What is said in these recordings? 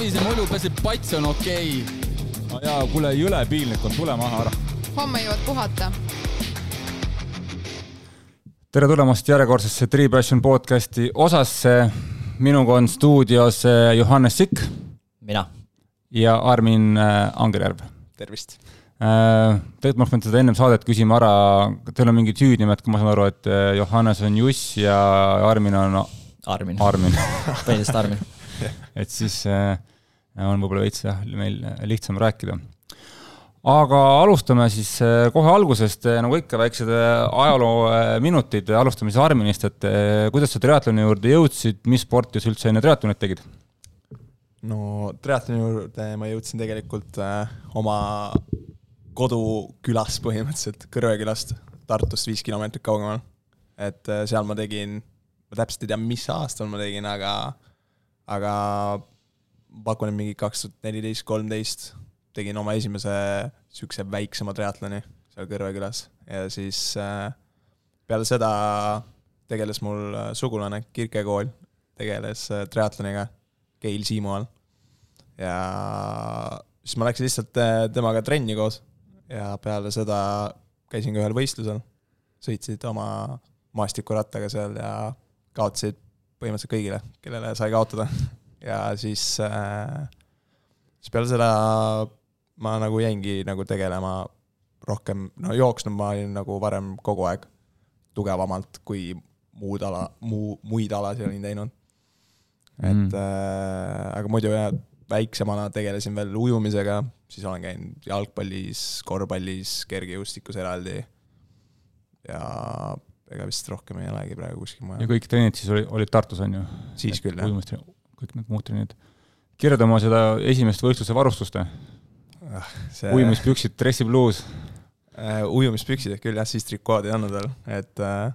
Savise mulju peseb pats on okei okay.. jaa, kuule, jõle piinlik on, tule maha ära. homme jõuad puhata. tere tulemast järjekordsesse Three Passion podcasti osasse. minuga on stuudios eh, Johannes Sikk. mina. ja Armin eh, Angerjärv. tervist Äh, tegelikult ma oleks pidanud seda ennem saadet küsima ära, teil on mingid hüüdnimed, kui ma saan aru, et Johannes on Juss ja Armin on Armin, Armin. põhiliselt Armin et siis äh, on võib-olla veits jah, meil lihtsam rääkida. aga alustame siis kohe algusest, nagu ikka, väiksed ajaloominutid, alustame siis Arminist, et kuidas sa triatloni juurde jõudsid, mis sporti sa üldse enne triatlonit tegid? no triatloni juurde ma jõudsin tegelikult äh, oma kodukülas põhimõtteliselt, Kõrve külast, Tartust viis kilomeetrit kaugemal. et äh, seal ma tegin, ma täpselt ei tea, mis aastal ma tegin, aga, aga pakun, et mingi kaks tuhat neliteist, kolmteist tegin oma esimese niisuguse väiksema triatloni seal Kõrve külas ja siis äh, peale seda tegeles mul äh, sugulane Kirke kool, tegeles äh, triatloniga Keil Siimu all. ja siis ma läksin lihtsalt äh, temaga trenni koos ja peale seda käisin ka ühel võistlusel, sõitsid oma maastikurattaga seal ja kaotasid põhimõtteliselt kõigile, kellele sai kaotada. ja siis äh,, siis peale seda ma nagu jäingi nagu tegelema rohkem, no jooksnud ma olin nagu varem kogu aeg tugevamalt, kui muud ala, muu, muid alasid olin teinud. et mm. äh, aga muidu jah, väiksemana tegelesin veel ujumisega, siis olen käinud jalgpallis, korvpallis, kergejõustikus eraldi. ja ega vist rohkem ei olegi praegu kuskil mujal. ja kõik trennid siis olid, olid Tartus, on ju? siis küll, jah. Kõik need muud trennid. kirjelda oma seda esimest võistluse varustust ah,. See... ujumispüksid, dressipluus uh,. ujumispüksid küll jah, siis trikood ei olnud veel, et uh,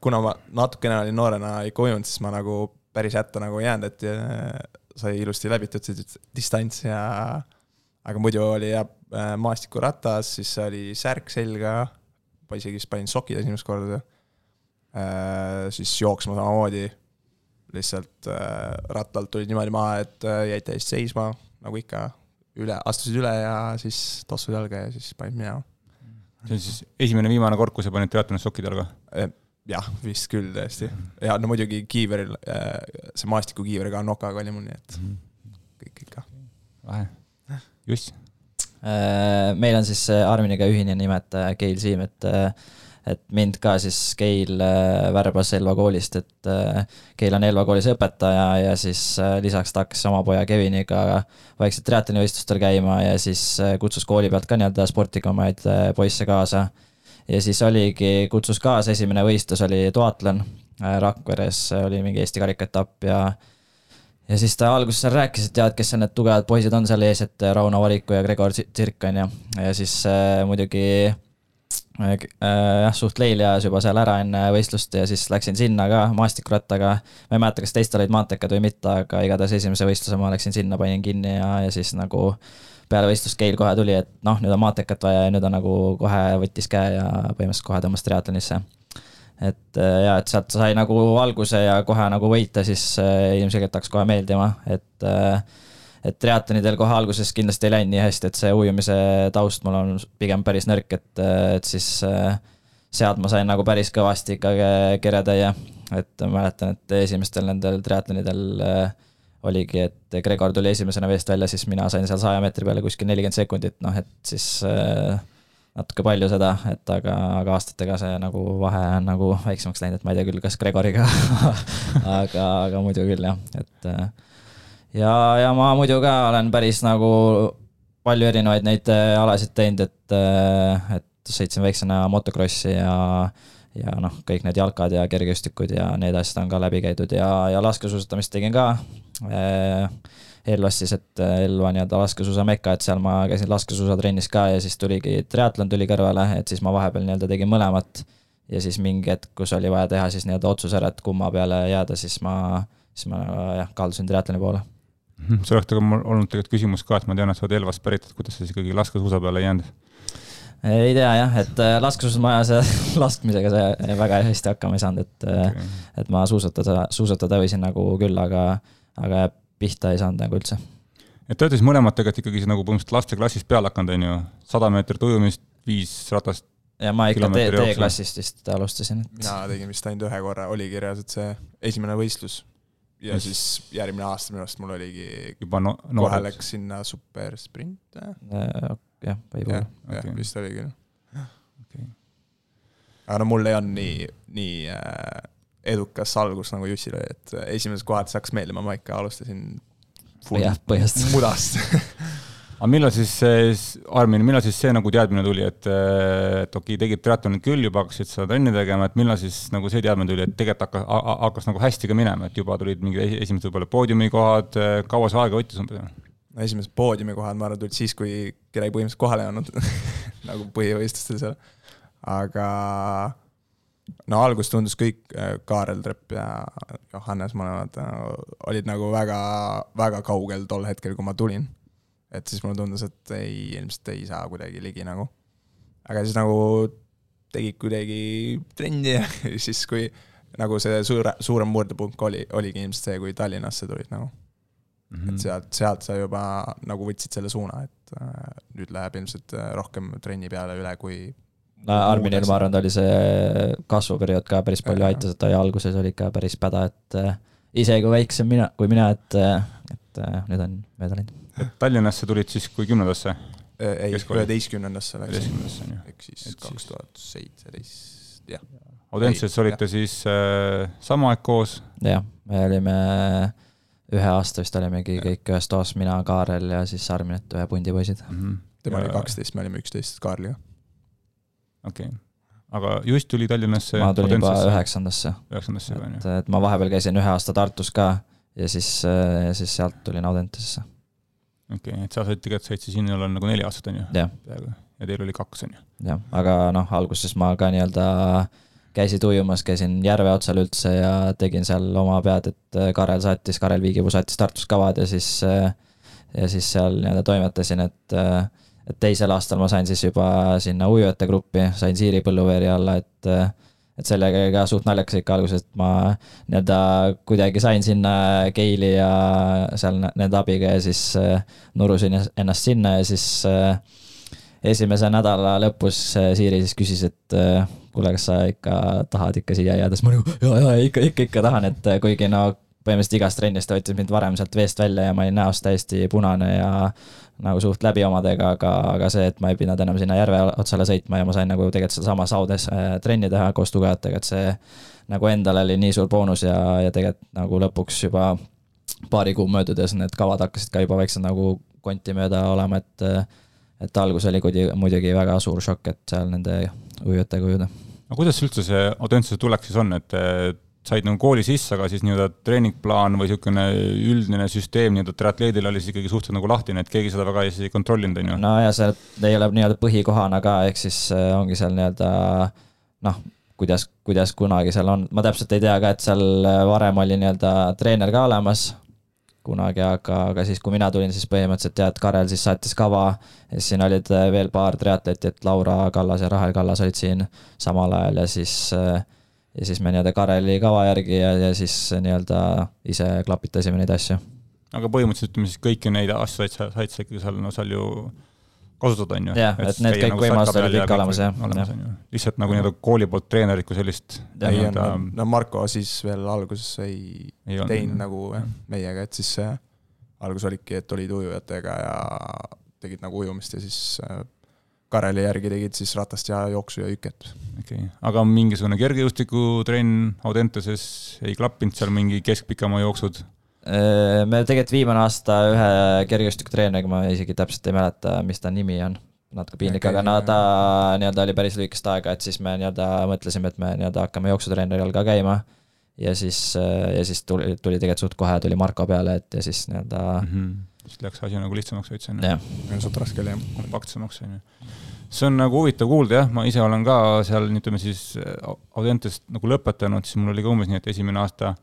kuna ma natukene olin noorena ikka ujunud, siis ma nagu päris hätta nagu ei jäänud, et uh, sai ilusti läbitud see distants ja aga muidu oli jah, äh, maastikuratas, siis oli särk selga, ma isegi vist panin sokid esimest korda. Äh, siis jooksma samamoodi, lihtsalt äh, rattalt tulid niimoodi maha, et jäid täiesti seisma, nagu ikka, üle, astusid üle ja siis tossud jalga ja siis panid minema. see on siis esimene, viimane kord, kui sa panid triatlonis sokid jalga? jah, vist küll tõesti. ja no muidugi kiiveril, see maastikukiiver ka nokaga oli mul, nii et mhm. kõik ikka. lahe Juss? Äh, meil on siis Arminiga ühine nimetaja Keil Siim, et et mind ka siis Keil äh, värbas Elva koolist, et äh, Keil on Elva koolis õpetaja ja siis lisaks ta hakkas oma poja Keviniga vaikselt triatlonivõistlustel käima ja siis kutsus kooli pealt ka nii-öelda sportlikumaid poisse kaasa. ja siis oligi, kutsus kaasa, esimene võistlus oli duatlon Rakveres, oli mingi Eesti karikaetapp ja ja siis ta alguses seal rääkis, et tead, kes seal need tugevad poisid on seal ees, et Rauno Variku ja Gregor Tsirk on ju, ja siis äh, muidugi äh, äh, jah äh,, suht leil jääs juba seal ära enne võistlust ja siis läksin sinna ka maastikurattaga. ma ei mäleta, kas teistel olid maantekad või mitte, aga igatahes esimese võistluse ma läksin sinna, panin kinni ja, ja siis nagu peale võistlust Keil kohe tuli, et noh, nüüd on maantekat vaja ja nüüd on nagu kohe võttis käe ja põhimõtteliselt kohe tõmbas triatlonisse et äh, ja, et sealt sai nagu alguse ja kohe nagu võita, siis äh, ilmselgelt hakkas kohe meeldima, et äh, et triatlonidel kohe alguses kindlasti ei läinud nii hästi, et see ujumise taust mul on pigem päris nõrk, et, et siis sealt ma sain nagu päris kõvasti ikka keretäie. et mäletan, et esimestel nendel triatlonidel oligi, et Gregor tuli esimesena veest välja, siis mina sain seal saja meetri peale kuskil nelikümmend sekundit, noh et siis äh, natuke palju seda, et aga, aga aastatega see nagu vahe on nagu väiksemaks läinud, et ma ei tea küll, kas Gregoriga aga, aga muidu küll jah, et ja, ja ma muidu ka olen päris nagu palju erinevaid neid äh, alasid teinud, et, äh, et sõitsin väiksena motokrossi ja ja noh, kõik need jalkad ja kergejõustikud ja need asjad on ka läbi käidud ja, ja laskesuusatamist tegin ka äh, Elvas siis, et Elva nii-öelda laskesuusameka, et seal ma käisin laskesuusatrennis ka ja siis tuligi triatlon tuli kõrvale, et siis ma vahepeal nii-öelda tegin mõlemat. ja siis mingi hetk, kus oli vaja teha siis nii-öelda otsus ära, et kumma peale jääda, siis ma, siis ma jah, kaldusin triatloni poole see oleks tegelikult mul olnud tegelikult küsimus ka, et ma tean, et sa oled Elvast pärit, et kuidas sa siis ikkagi laskesuusa peale ei jäänud? ei tea jah, et äh, laskesuusamajas laskmisega see väga hästi hakkama ei saanud, et äh, okay., et ma suusatada, suusatada võisin nagu küll, aga, aga pihta ei saanud nagu üldse et te olete siis mõlemad tegelikult ikkagi nagu põhimõtteliselt lasteklassist peale hakanud, on ju, sada meetrit ujumist, viis ratast. ja ma ikka. D-klassist vist alustasin, et mina tegin vist ainult ühe korra, oli kirjas, et see esimene võistlus. Ja Mis- siis järgmine aasta minu arust mul oligi, juba no, kohe noored. läks sinna supersprint, äh, jah, võib-olla jah, Okei. vist oli küll Okei. aga no mul ei olnud nii, nii äh, edukas algus nagu Jussil oli, et esimesed kohad hakkas meeldima, ma ikka alustasin Jah, põhjast. mudast aga millal siis Armin, millal siis see nagu teadmine tuli, et, et okei, tegid triatlonit küll juba, hakkasid seda trenni tegema, et millal siis nagu see teadmine tuli, et tegelikult hakkas, hakkas nagu hästi ka minema, et juba tulid mingid esi- esimesed võib-olla poodiumikohad, kaua see aega võttis umbes? no esimesed poodiumikohad, ma arvan, tulid siis, kui kedagi põhimõtteliselt kohale ei olnud nagu põhivõistlustel seal. aga no alguses tundus kõik, Kaarel Trepp ja Johannes mõlemad äh, olid nagu väga, väga kaugel tol hetkel, kui ma tulin. Et siis mulle tundus, et ei, ilmselt ei saa kuidagi ligi nagu. aga siis nagu tegid kuidagi trenni ja siis, kui nagu see suure, suurem murdepunkt oli, oligi ilmselt see, kui Tallinnasse tulid nagu. Mhm. et sealt, sealt sa juba nagu võtsid selle suuna, et äh, nüüd läheb ilmselt äh, rohkem trenni peale üle, kui no Arminil, ma arvan, ta oli see kasvuperiood ka päris palju aitas, et ta alguses oli ikka päris päda, et äh, isegi väiksem mina, kui mina, et, et äh, nüüd on mööda läinud. Et Tallinnasse tulid siis kui kümnendasse, äh, ei, üheteistkümnendasse läks, üheteistkümnendasse on ju. ehk siis kaks tuhat seitseteist, jah. Audentses olite siis äh, sama aeg koos, jah, me olime ühe aasta vist olimegi kõik ühes toas, mina, Kaarel ja siis Armin, et ühe pundi poisid. tema oli kaksteist, me olime üksteist Kaarliga. okei okay.. aga just tuli Tallinnasse ma tulin juba üheksandasse, üheksandasse juba on ju, et ma vahepeal käisin ühe aasta Tartus ka ja siis, ja siis sealt tulin Audentesesse, okei okay., et sa said tegelikult said siis sinna olla nagu neli aastat on ju, peaaegu, ja teil oli kaks on ju. jah, aga noh, alguses ma ka nii-öelda käisid ujumas, käisin järve otsal üldse ja tegin seal oma pead, et äh, Karel saatis, Karel Viigipuu saatis Tartust kavad ja siis, ja siis seal nii-öelda toimetasin, et et teisel aastal ma sain siis juba sinna ujujate gruppi, sain Siiri Põlluveeri alla, et et sellega ka suht naljakas ikka alguses, et ma nii-öelda kuidagi sain sinna Keili ja seal ne- nende abiga ja siis äh, nurusin ennast sinna ja siis äh, esimese nädala lõpus äh, Siiri siis küsis, et kuule, kas sa ikka tahad ikka siia jääda, siis ma nagu ja, ja ikka, ikka, ikka tahan, et kuigi no põhimõtteliselt igast trennist ta võttis mind varem sealt veest välja ja ma olin näost täiesti punane ja nagu suht läbi omadega, aga, aga see, et ma ei pidanud enam sinna järve otsale sõitma ja ma sain nagu tegelikult sedasama Saudes äh, trenni teha koos tugevatega, et see nagu endale oli nii suur boonus ja, ja tegelikult nagu lõpuks juba paari kuu möödudes need kavad hakkasid ka juba vaikselt nagu konti mööda olema, et et algus oli muidugi väga suur šokk, et seal nende ujujatega ujuda. aga kuidas üldse see Audentese tulek siis on, et said nagu kooli sisse, aga siis nii-öelda treeningplaan või niisugune üldine süsteem nii-öelda triatleedil oli siis ikkagi suhteliselt nagu lahtine, et keegi seda väga ei kontrollinud, on ju. no ja see ei ole nii-öelda põhikohana ka, ehk siis äh, ongi seal nii-öelda noh, kuidas, kuidas kunagi seal on, ma täpselt ei tea ka, et seal äh, varem oli nii-öelda treener ka olemas kunagi, aga, aga siis, kui mina tulin, siis põhimõtteliselt jah, et Karel siis saatis kava ja siis siin olid äh, veel paar triatleti, et Laura Kallas ja Rahel Kallas olid siin samal ajal ja siis äh, ja siis me nii-öelda Kareli kava järgi ja, ja siis nii-öelda ise klapitasime neid asju. aga põhimõtteliselt ütleme siis kõiki neid asju said sa, said sa ikkagi seal, no seal ju kasutada, on ju. Jah, et need kõik võimalused olid ikka olemas, jah. olemas on ju, lihtsalt nagu nii-öelda kooli poolt treenerikku sellist Ja, ei, nii-öelda no Marko siis veel alguses ei, ei olnud, teinud nagu jah, meiega, et siis algus olidki, et olid ujujatega ja tegid nagu ujumist ja siis äh, Kareli järgi tegid siis ratast ja jooksu ja hüket. okei okay., aga mingisugune kergejõustikutrenn Audenteses ei klappinud seal mingi keskpikamaa jooksud? Äh, me tegelikult viimane aasta ühe kergejõustikutreeneriga, ma isegi täpselt ei mäleta, mis ta nimi on, natuke piinlik, Okei, aga no ta nii-öelda oli päris lühikest aega, et siis me nii-öelda mõtlesime, et me nii-öelda hakkame jooksutreeneri all ka käima. ja siis, ja siis tuli, tuli tegelikult suht kohe tuli Marko peale, et ja siis nii-öelda siis läks asi nagu lihtsamaks veits on ju, suht raske oli jah. kompaktsemaks on ju. see on nagu huvitav kuulda jah, ma ise olen ka seal, ütleme siis Audentest nagu lõpetanud, siis mul oli ka umbes nii, et esimene aasta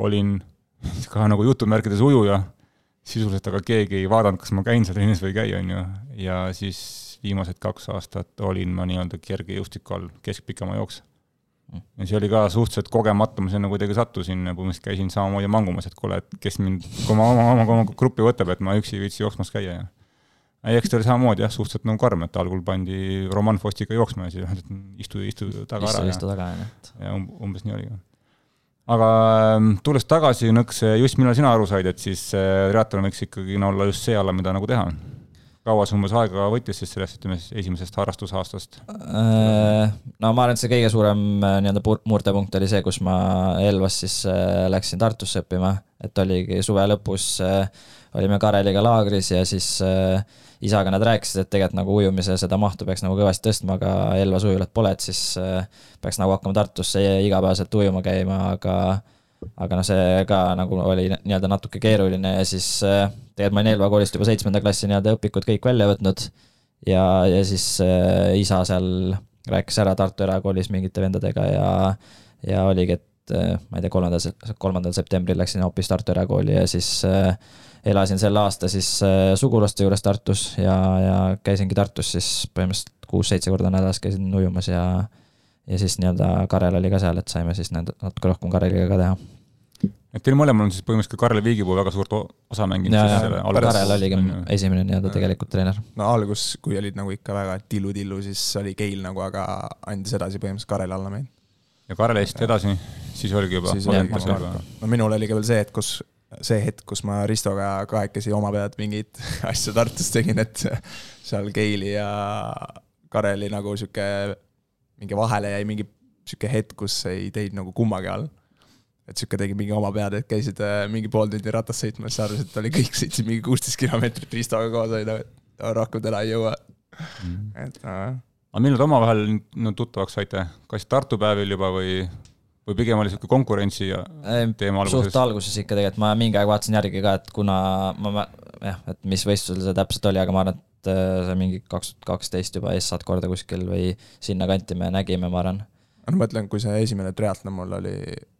olin ka nagu jutumärkides ujuja, sisuliselt aga keegi ei vaadanud, kas ma käin seal trennis või ei käi, on ju, ja siis viimased kaks aastat olin ma nii-öelda kergejõustiku all, keskpikamaa jooks. Ja see oli ka suhteliselt kogemata, ma sinna kuidagi sattusin, põhimõtteliselt käisin samamoodi mangumas, et kuule, et kes mind, kui ma oma, oma, oma gruppi võtab, et ma üksi ei viitsi jooksmas käia ja ei, eks ta oli samamoodi jah, suhteliselt nagu karm, et algul pandi Roman Fostiga jooksma ja siis öeldi, et istu, istu taga istu, ära istu taga, ju. ja um, umbes nii oli ka. aga ähm, tulles tagasi, nõks, just millal sina aru said, et siis äh, triatlon võiks ikkagi no, olla just see ala, mida nagu teha? Kaua see umbes aega võttis siis sellest, ütleme siis esimesest harrastusaastast? Äh, no ma arvan, et see kõige suurem äh, nii-öelda murdepunkt oli see, kus ma Elvas siis äh, läksin Tartusse õppima, et oligi suve lõpus olime Kareliga laagris ja siis isaga nad rääkisid, et tegelikult nagu ujumise seda mahtu peaks nagu kõvasti tõstma, aga Elvas ujulat pole, et siis peaks nagu hakkama Tartusse igapäevaselt ujuma käima, aga aga noh, see ka nagu oli nii-öelda natuke keeruline ja siis äh, tegelikult ma olin Elva koolist juba seitsmenda klassi nii-öelda õpikud kõik välja võtnud. Ja, ja siis äh, isa seal rääkis ära Tartu erakoolis mingite vendadega ja, ja oligi, et äh, ma ei tea, kolmandal, kolmandal septembril läksin hoopis Tartu erakooli ja siis elasin sel aasta siis sugulaste juures Tartus ja, ja käisingi Tartus siis põhimõtteliselt kuus-seitse korda nädalas käisin ujumas ja ja siis nii-öelda Karel oli ka seal, et saime siis nende natuke rohkem Kareliga ka teha. et teil mõlemal on siis põhimõtteliselt ka Karel Viigipuu väga suurt osa mänginud ja, siis selle alguses, Karel oligi esimene nii-öelda tegelikult treener. no algus, kui olid nagu ikka väga tillu-tillu, siis oli Keil nagu, aga andis edasi põhimõtteliselt Karel alla meid. ja Karelist edasi, siis oligi juba no minul oli ka veel see, et kus, see hetk, kus ma Ristoga kahekesi oma pead mingeid asju Tartus tegin, et seal Keili ja Kareli nagu sihuke, mingi vahele jäi mingi sihuke hetk, kus ei teinud nagu kummagi all. et sihuke tegi mingi oma pead, et käisid äh, mingi pool tundi ratast sõitmas, siis arvasid, et oli kõik sõitsid mingi kuusteist kilomeetrit Ristoga koos, oli nagu, et rohkem täna ei jõua. Mhm. et äh, aga millal te omavahel no, tuttavaks saite, kas Tartu päevil juba või, või pigem oli niisugune konkurentsi ja teema alguses? suht alguses ikka tegelikult, ma mingi aeg vaatasin järgi ka, et kuna ma, ma jah, et mis võistlusel see täpselt oli, aga ma arvan, et äh, see mingi kaks tuhat kaksteist juba ees saad korda kuskil või sinnakanti me nägime, ma arvan. ma mõtlen, kui see esimene triatlon mul oli,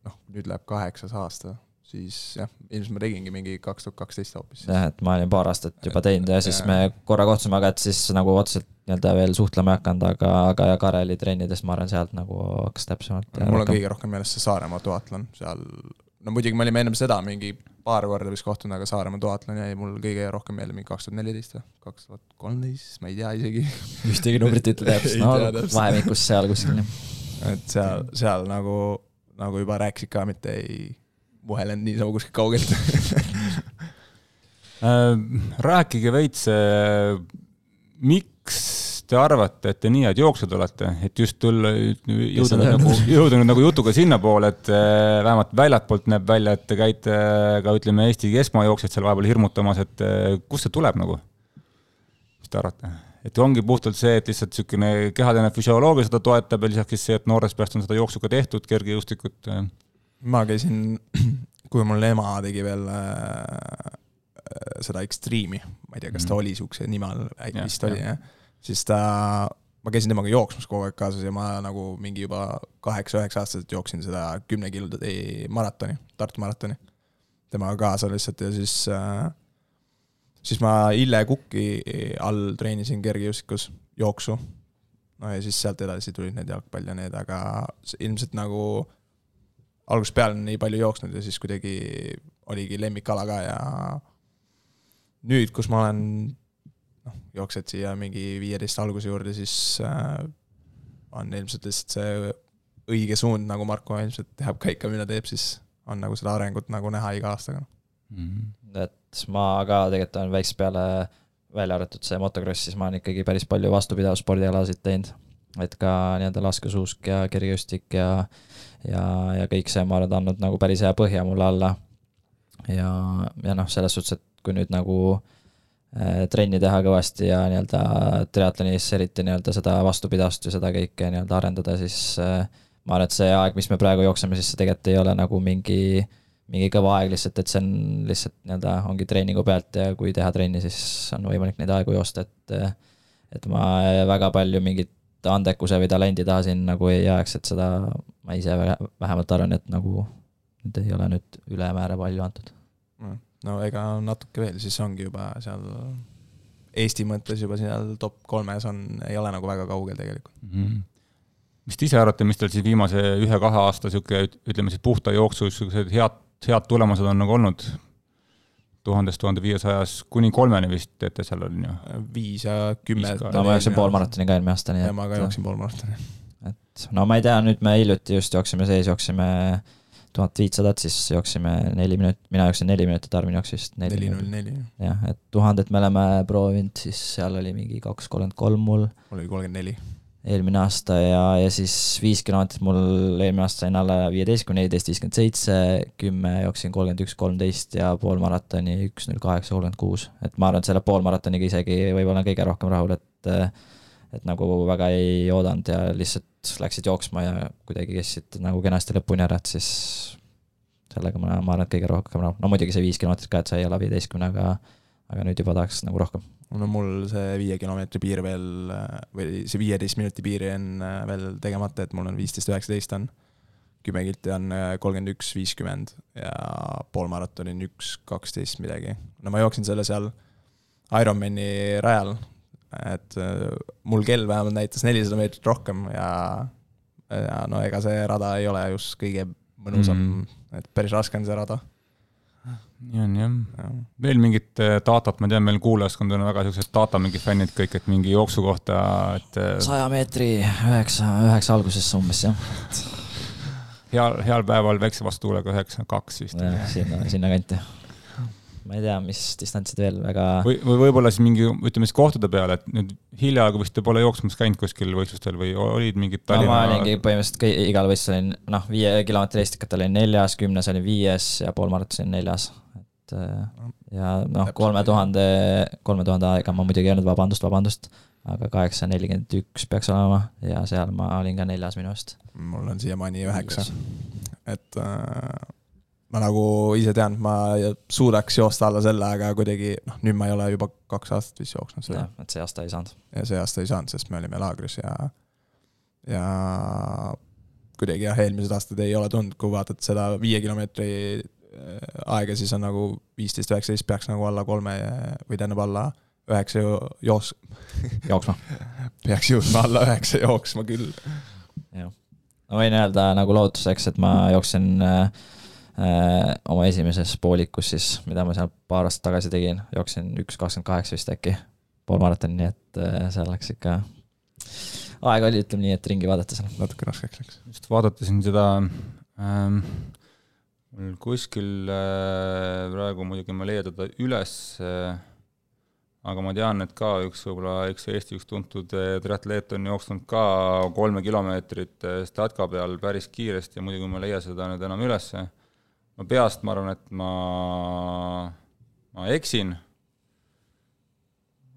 noh, nüüd läheb kaheksas aasta, siis jah, ilmselt ma tegingi mingi kaks tuhat kaksteist hoopis. jah, et ma olin paar aastat juba teinud ja siis Ja. me korra kohtusime, aga et siis nagu otseselt nii-öelda veel suhtlema ei hakanud, aga, aga ja Kareli trennidest ma arvan, sealt nagu hakkas täpsemalt. mul on kõige rohkem meeles see Saaremaa duatlon seal, no muidugi me olime ennem seda mingi paar korda vist kohtunud, aga Saaremaa duatlon jäi mul kõige rohkem meelde mingi kaks tuhat neliteist või kaks tuhat kolmteist, ma ei tea isegi. ühtegi numbrit ei ütle täpselt, no vahemikus seal kuskil. et seal, seal nagu, nagu juba rääkisid ka, mitte ei vuhelenud niisama kuskilt kaugelt Äh, rääkige veits, miks te arvate, et te nii head jooksjad olete, et just tulla, jõuda nüüd nagu, jõuda nüüd nagu jutuga sinnapoole, et äh, vähemalt väljapoolt näeb välja, et te käite ka ütleme, Eesti keskmaajooksjad seal vahepeal hirmutamas, et äh, kust see tuleb nagu? mis te arvate? et ongi puhtalt see, et lihtsalt niisugune kehaline füsioloogia seda toetab ja lisaks siis see, et noorest peast on seda jooksu ka tehtud, kergejõustikut. ma käisin, kui mul ema tegi veel äh, seda ekstriimi, ma ei tea, kas ta oli siukse nime all, vist oli jah. jah, siis ta, ma käisin temaga jooksmas kogu aeg kaasas ja ma nagu mingi juba kaheksa-üheksa aastaselt jooksin seda kümne kilodi maratoni, Tartu maratoni. temaga kaasa lihtsalt ja siis äh, siis ma Ille Kuki all treenisin kergejõustikus jooksu. no ja siis sealt edasi tulid need jalgpall ja need, aga ilmselt nagu algusest peale nii palju jooksnud ja siis kuidagi oligi lemmikala ka ja nüüd, kus ma olen noh, jooksed siia mingi viieteist alguse juurde, siis äh, on ilmselt lihtsalt see õige suund, nagu Marko ilmselt teab ka ikka, mida teeb, siis on nagu seda arengut nagu näha iga aastaga. et ma ka tegelikult olen väiksest peale, välja arvatud see motocross, siis ma olen ikkagi päris palju vastupidavusspordialasid teinud. et ka nii-öelda laskesuusk ja kergejõustik ja, ja, ja kõik see, ma arvan, andnud nagu päris hea põhja mulle alla. ja, ja noh, selles suhtes, et kui nüüd nagu äh, trenni teha kõvasti ja nii-öelda triatlonis eriti nii-öelda seda vastupidavust ja seda kõike nii-öelda arendada, siis äh, ma arvan, et see aeg, mis me praegu jookseme, siis see tegelikult ei ole nagu mingi mingi kõva aeg lihtsalt, et see on lihtsalt nii-öelda ongi treeningu pealt ja kui teha trenni, siis on võimalik neid aegu joosta, et et ma väga palju mingit andekuse või talendi taha siin nagu ei ajaks, et seda ma ise vä- vähemalt arvan, et nagu nüüd ei ole nüüd ülemäära palju antud. No ega natuke veel, siis ongi juba seal Eesti mõttes juba seal top kolmes on, ei ole nagu väga kaugel tegelikult. Mhm. mis te ise arvate, mis teil siis viimase ühe-kahe aasta niisugune, ütleme siis puhta jooksu niisugused head, head tulemused on nagu olnud? tuhandest tuhande viiesajas kuni kolmeni vist teete seal, on ju? viis ja kümme. no ma jooksin poolmaratoni ka eelmine aasta, nii et. ja ma ka jooksin poolmaratoni. et no ma ei tea, nüüd me hiljuti just jooksime sees, jooksime tuhat viitsadat, siis jooksime neli minutit, mina jooksin neli minutit, Armin jooksis neli. null neli. jah, et tuhandet me oleme proovinud, siis seal oli mingi kaks kolmkümmend kolm mul. mul oli kolmkümmend neli eelmine aasta ja, ja siis viis kilomeetrit mul eelmine aasta sain alla viieteistkümne, neliteist, viiskümmend seitse, kümme jooksin kolmkümmend üks, kolmteist ja poolmaratoni üks null kaheksa, kolmkümmend kuus. et ma arvan, et selle poolmaratoniga isegi võib-olla kõige rohkem rahul, et et nagu väga ei oodanud ja lihtsalt läksid jooksma ja kuidagi kestsid nagu kenasti lõpuni ära, et siis sellega ma, ma arvan, et kõige rohkem rahul, no muidugi see viis kilomeetrit ka, et sai alla viieteistkümne, aga nüüd juba tahaks nagu rohkem no mul see viie kilomeetri piir veel või see viieteist minuti piiri on äh, veel tegemata, et mul on viisteist, üheksateist on. kümme kilti on äh, kolmkümmend üks, viiskümmend ja poolmaratoni on üks, kaksteist midagi. no ma jooksin selle seal Ironmani rajal, et äh, mul kell vähemalt näitas nelisada meetrit rohkem ja, ja no ega see rada ei ole just kõige mõnusam mm, -hmm. et päris raske on see rada nii on jah ja.. veel mingit äh, datat, ma tean, meil kuulajaskond on väga siuksed data mingi fännid kõik, et mingi jooksu kohta, et. Äh, saja meetri üheksa, üheksa alguses umbes jah. heal, heal päeval väikse vastutuulega üheksa, kaks vist. sinna, sinnakanti ma ei tea, mis distantsid veel väga. või, või võib-olla siis mingi, ütleme siis kohtade peale, et nüüd hiljaaegu vist te pole jooksmas käinud kuskil võistlustel või olid mingid Tallinna no ma olingi põhimõtteliselt igal võistlusel olin, noh, viie kilomeetri eestikatel olin neljas, kümnes olin viies ja poolmaraton olin neljas. et äh, ja noh, kolme tuhande, kolme tuhande aega ma muidugi ei olnud, vabandust, vabandust, aga kaheksa nelikümmend üks peaks olema ja seal ma olin ka neljas minu arust. mul on siiamaani üheksa, et äh ma nagu ise tean, ma suudaks joosta alla selle, aga kuidagi noh, nüüd ma ei ole juba kaks aastat vist jooksnud seda. et see aasta ei saanud. ja see aasta ei saanud, sest me olime laagris ja, ja kuidagi jah, eelmised aastad ei ole tulnud, kui vaatad seda viie kilomeetri äh, aega, siis on nagu viisteist, üheksateist peaks nagu alla kolme või tähendab alla üheksa joos-. jooksma peaks jõudma alla üheksa jooksma küll. jah, ma võin öelda nagu lohutuseks, et ma jooksin Äh, oma esimeses poolikus siis, mida ma seal paar aastat tagasi tegin, jooksin üks kakskümmend kaheksa vist äkki, poolmaratoni, nii et äh, seal läks ikka, aega oli, ütleme nii, et ringi vaadata seal. natuke raskeks läks. just vaadatasin seda ähm, mul kuskil äh, praegu muidugi ma leian teda üles äh,, aga ma tean, et ka üks võib-olla üks Eesti üks tuntud äh, triatleet on jooksnud ka kolme kilomeetrit statka peal päris kiiresti ja muidugi ma ei leia seda nüüd enam ülesse ma peast, ma arvan, et ma, ma eksin.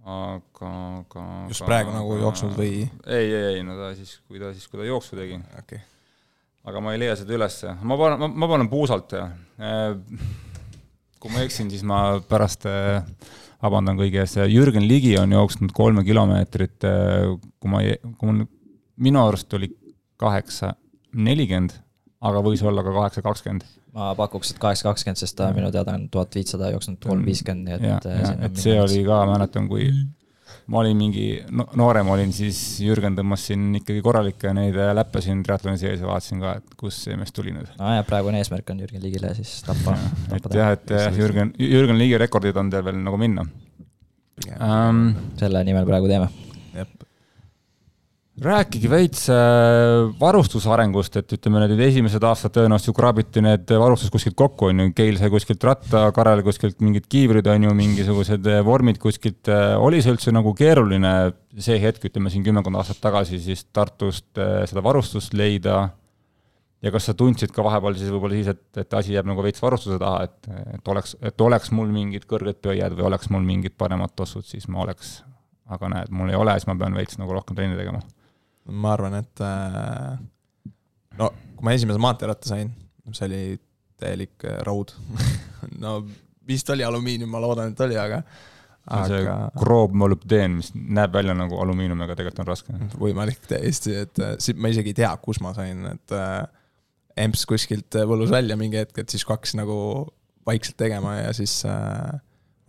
aga, aga. just praegu aga, nagu jooksnud või? ei, ei, ei, no ta siis, kui ta siis, kui ta jooksu tegi okay.. aga ma ei leia seda ülesse, ma panen, ma, ma panen puusalt ja kui ma eksin, siis ma pärast vabandan kõigi ees, Jürgen Ligi on jooksnud kolme kilomeetrit, kui ma ei, kui mul, minu arust oli kaheksa nelikümmend, aga võis olla ka kaheksa kakskümmend ma pakuks, et kaheksa kakskümmend, sest ta minu teada on tuhat viissada jooksnud kolm viiskümmend, nii et. Äh, et see oli ka, mäletan, kui ma olin mingi no, noorem olin, siis Jürgen tõmbas siin ikkagi korralikke neid äh, läppe siin triatloni sees ja vaatasin ka, et kust see mees tuli nüüd. nojah, praegune eesmärk on Jürgen Ligile siis tappa. et jah, et Jürgen, Jürgen Ligi rekordid on teil veel nagu minna. Um, selle nimel praegu teeme rääkige veits äh, varustuse arengust, et ütleme, need esimesed aastad tõenäoliselt kraabiti need varustus kuskilt kokku, on ju, Keil sai kuskilt ratta, Karel kuskilt mingid kiivrid, on ju, mingisugused äh, vormid kuskilt. Äh, oli see üldse nagu keeruline see hetk, ütleme siin kümmekond aastat tagasi siis Tartust seda varustust leida? ja kas sa tundsid ka vahepeal siis võib-olla siis, et, et asi jääb nagu veits varustuse taha, et, et oleks, et oleks mul mingid kõrged pöiad või oleks mul mingid paremad tossud, siis ma oleks, aga näed, mul ei ole, siis ma pean veits nagu rohkem trenni tegema ma arvan, et äh, no kui ma esimese maanteeratta sain, see oli täielik äh, raud no vist oli alumiinium, ma loodan, et oli, aga aga see kroob molübdeen, mis näeb välja nagu alumiinium, aga tegelikult on raske. võimalik täiesti, et äh, ma isegi ei tea, kus ma sain, et emps kuskilt võlus välja mingi hetk, et siis kui hakkasin nagu vaikselt tegema ja siis äh,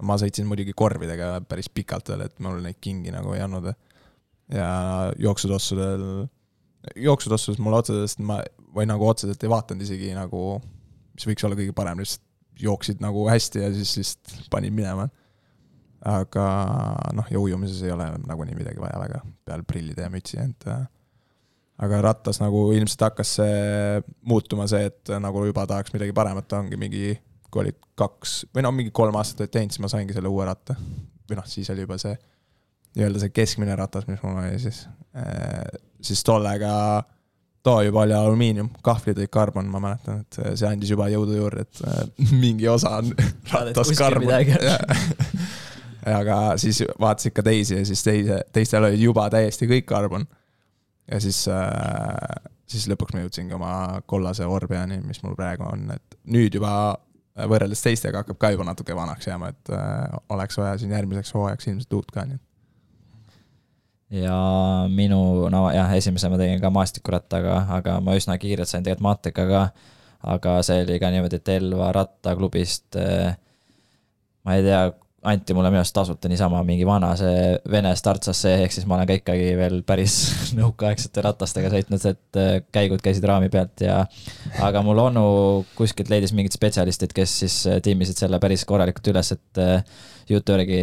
ma sõitsin muidugi korvidega päris pikalt veel, et mul neid kingi nagu ei olnud ja jooksutossudel jooksud osas mul otseselt ma, või nagu otseselt ei vaadanud isegi nagu, mis võiks olla kõige parem, lihtsalt jooksid nagu hästi ja siis lihtsalt panid minema. aga noh, ja ujumises ei ole nagunii midagi vaja väga, peale prillide ja mütsi, et aga rattas nagu ilmselt hakkas see muutuma see, et nagu juba tahaks midagi paremat, ongi mingi, kui olid kaks või no mingi kolm aastat olid teinud, siis ma saingi selle uue ratta. või noh, siis oli juba see nii-öelda see keskmine ratas, mis mul oli siis, siis tollega too juba oli alumiinium, kahvlid olid karbon, ma mäletan, et see andis juba jõudu juurde, et äh, mingi osa on ratas karbon. aga siis vaatasid ka teisi ja siis teise, teistel olid juba täiesti kõik karbon. ja siis, äh, siis lõpuks ma jõudsingi oma kollase Orbeani, mis mul praegu on, et nüüd juba võrreldes teistega hakkab ka juba natuke vanaks jääma, et äh, oleks vaja siin järgmiseks hooajaks ilmselt uut ka, nii et ja minu, no jah, esimese ma tegin ka maastikurattaga, aga ma üsna kiirelt sain tegelikult maantikaga, aga see oli ka niimoodi, et Elva rattaklubist eh, ma ei tea, anti mulle minu arust tasuta niisama mingi vana see Vene startsasse, ehk siis ma olen ka ikkagi veel päris nõukaaegsete ratastega sõitnud, et eh, käigud käisid raami pealt ja aga mul onu kuskilt leidis mingid spetsialistid, kes siis eh, tiimisid selle päris korralikult üles, et jutu järgi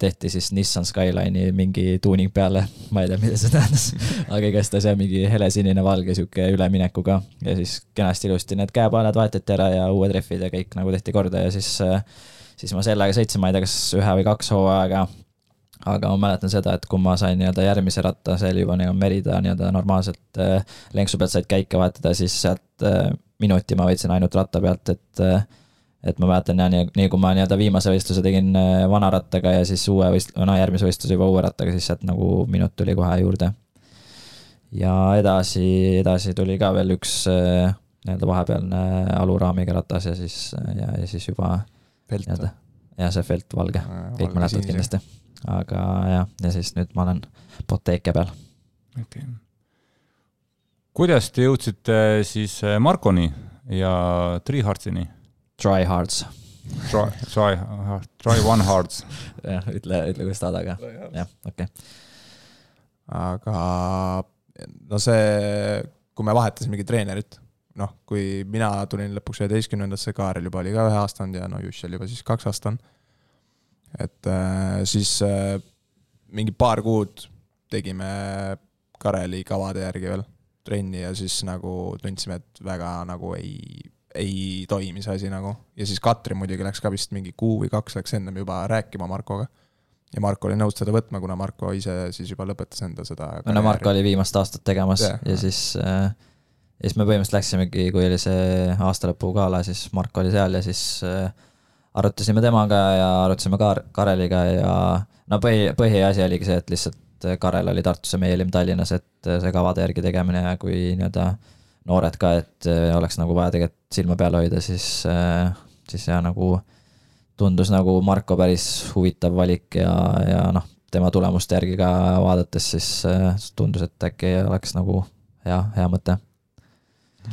tehti siis Nissan Skyline'i mingi tuuning peale, ma ei tea, mida see tähendas aga igastahes jah, mingi helesinine valge sihuke üleminekuga. Ja siis kenasti ilusti need käepaelad vahetati ära ja uued rehvid ja kõik nagu tehti korda ja siis, siis ma sellega sõitsin, ma ei tea, kas ühe või kaks hooaega. Aga ma mäletan seda, et kui ma sain nii-öelda järgmise ratta, see oli juba nagu Merida nii-öelda normaalselt äh, lenksu pealt said käike vahetada, siis sealt äh, minuti ma võtsin ainult ratta pealt, et äh, et ma mäletan ja nii, nii kui ma nii-öelda viimase võistluse tegin äh, vana rattaga ja siis uue võist-, no järgmise võistluse juba uue rattaga, siis sealt nagu minut tuli kohe juurde. ja edasi, edasi tuli ka veel üks äh, nii-öelda vahepealne aluraamiga ratas ja siis, ja, ja siis juba nii-öelda, jah, see Felt valge, kõik mäletavad kindlasti. aga jah, ja siis nüüd ma olen Bottega peal. okei okay.. kuidas te jõudsite siis äh, Markoni ja Treeheartsini? Try Hards. Try, try, try one hards. jah, ütle, ütle kuidas tahad, aga jah, okei okay.. aga no see, kui me vahetasimegi treenerit, noh, kui mina tulin lõpuks üheteistkümnendasse, Kaarel juba oli ka ühe aasta olnud ja no Juss oli juba siis kaks aastat olnud. et äh, siis äh, mingi paar kuud tegime Kareli kavade järgi veel trenni ja siis nagu tundsime, et väga nagu ei ei toimi see asi nagu. ja siis Katrin muidugi läks ka vist mingi kuu või kaks läks ennem juba rääkima Markoga. ja Marko oli nõus seda võtma, kuna Marko ise siis juba lõpetas enda seda. no Marko oli viimast aastat tegemas ja, ja siis äh, ja siis me põhimõtteliselt läksimegi, kui oli see aastalõpugala, siis Marko oli seal ja siis äh, arutasime temaga ja arutasime Kar-, Kareliga ja no põhi, põhiasi oligi see, et lihtsalt Karel oli Tartus ja meie olime Tallinnas, et see kavade järgi tegemine ja kui nii-öelda äh, noored ka, et äh, oleks nagu vaja tegelikult silma peal hoida, siis, äh, siis ja nagu tundus nagu Marko päris huvitav valik ja, ja noh, tema tulemuste järgi ka vaadates, siis äh, tundus, et äkki oleks nagu hea, hea mõte.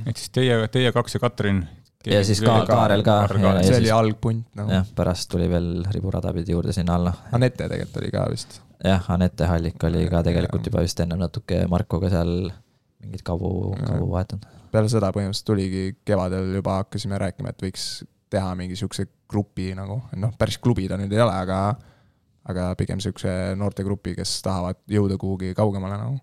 ehk siis teie, teie kaks ja Katrin ja siis ka Kaarel ka. see siis, oli algpunt nagu. jah, pärast tuli veel riburada pidi juurde sinna alla. Anette tegelikult oli ka vist. jah, Anette Hallik oli ka tegelikult juba vist ennem natuke Markoga seal mingeid kaubu, kaubu vahetanud. peale seda põhimõtteliselt tuligi kevadel juba hakkasime rääkima, et võiks teha mingi siukse grupi nagu, noh, päris klubi ta nüüd ei ole, aga aga pigem siukse noortegrupi, kes tahavad jõuda kuhugi kaugemale nagu.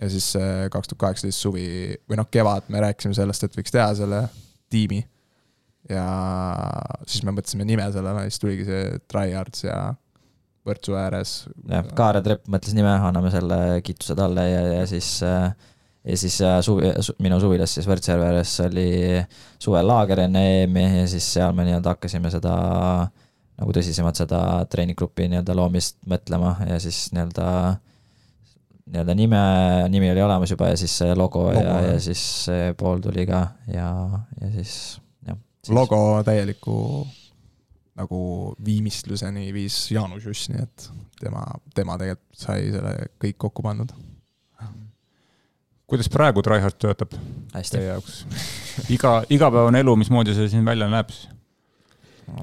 ja siis kaks tuhat kaheksateist suvi või noh, kevad me rääkisime sellest, et võiks teha selle tiimi. ja siis me mõtlesime nime sellele, siis tuligi see Tryhards ja Võrtsu ääres. jah, Kaare Trepp mõtles nime, anname selle kiituse talle ja, ja siis äh, ja siis äh, suvi, minu suvilas siis Võrtsjärveres oli suvelaager enne EM-i ja siis seal me nii-öelda hakkasime seda nagu tõsisemalt seda treeninggrupi nii-öelda loomist mõtlema ja siis nii-öelda nii-öelda nime, nimi oli olemas juba ja siis see logo, logo ja, ja siis see pool tuli ka ja, ja siis jah. logo täieliku nagu viimistluseni viis Jaanus Juss, nii et tema, tema tegelikult sai selle kõik kokku pandud kuidas praegu Tryhard töötab teie jaoks? iga, igapäevane elu, mismoodi see siin välja näeb siis?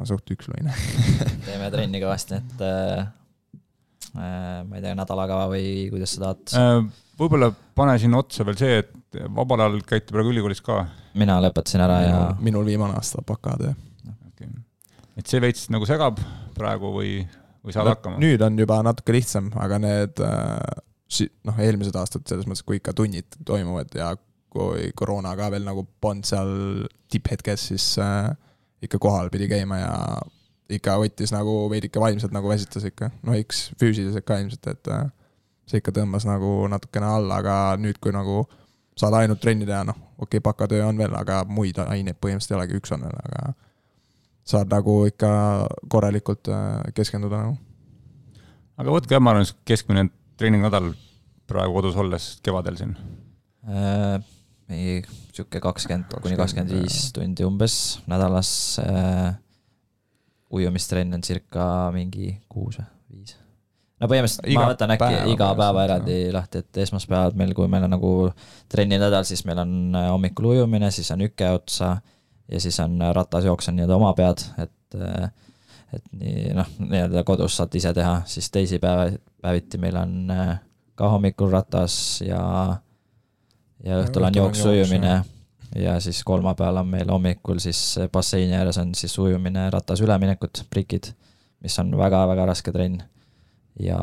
suht üksluine teeme trenni kõvasti, et äh, äh, ma ei tea, nädalakava või kuidas sa tahad äh,? võib-olla pane sinna otsa veel see, et vabal ajal käite praegu ülikoolis ka. mina lõpetasin ära ja. minul viimane aasta bakatöö okay.. et see veits nagu segab praegu või, või saad no, hakkama? nüüd on juba natuke lihtsam, aga need äh, noh, eelmised aastad selles mõttes, kui ikka tunnid toimuvad ja kui koroona ka veel nagu polnud seal tipphetkes, siis äh, ikka kohal pidi käima ja ikka võttis nagu veidike vaimselt nagu väsitas ikka, no eks füüsiliselt ka ilmselt, et äh, see ikka tõmbas nagu natukene alla, aga nüüd, kui nagu saad ainult trenni teha, noh, okei okay,, bakatöö on veel, aga muid aineid põhimõtteliselt ei olegi, üks on veel, aga saad nagu ikka korralikult äh, keskenduda nagu. aga võtke, ma arvan, keskmine treeningnädal praegu kodus olles kevadel siin äh,? mingi sihuke kakskümmend kuni kakskümmend viis tundi umbes nädalas äh, ujumistrenn on circa mingi kuus või viis. no põhimõtteliselt iga ma võtan äkki päeva iga päeva eraldi lahti, et esmaspäevad meil, kui meil on nagu trenninädal, siis meil on äh, hommikul ujumine, siis on üke otsa ja siis on ratasjooks on nii-öelda oma pead, et äh, et nii noh, nii-öelda kodus saad ise teha, siis teisipäev, päeviti meil on äh, ka hommikul ratas ja ja õhtul on jooksu, ujumine ja siis kolmapäeval on meil hommikul siis basseini ääres on siis ujumine ratas üleminekud, prikid, mis on väga-väga raske trenn. ja,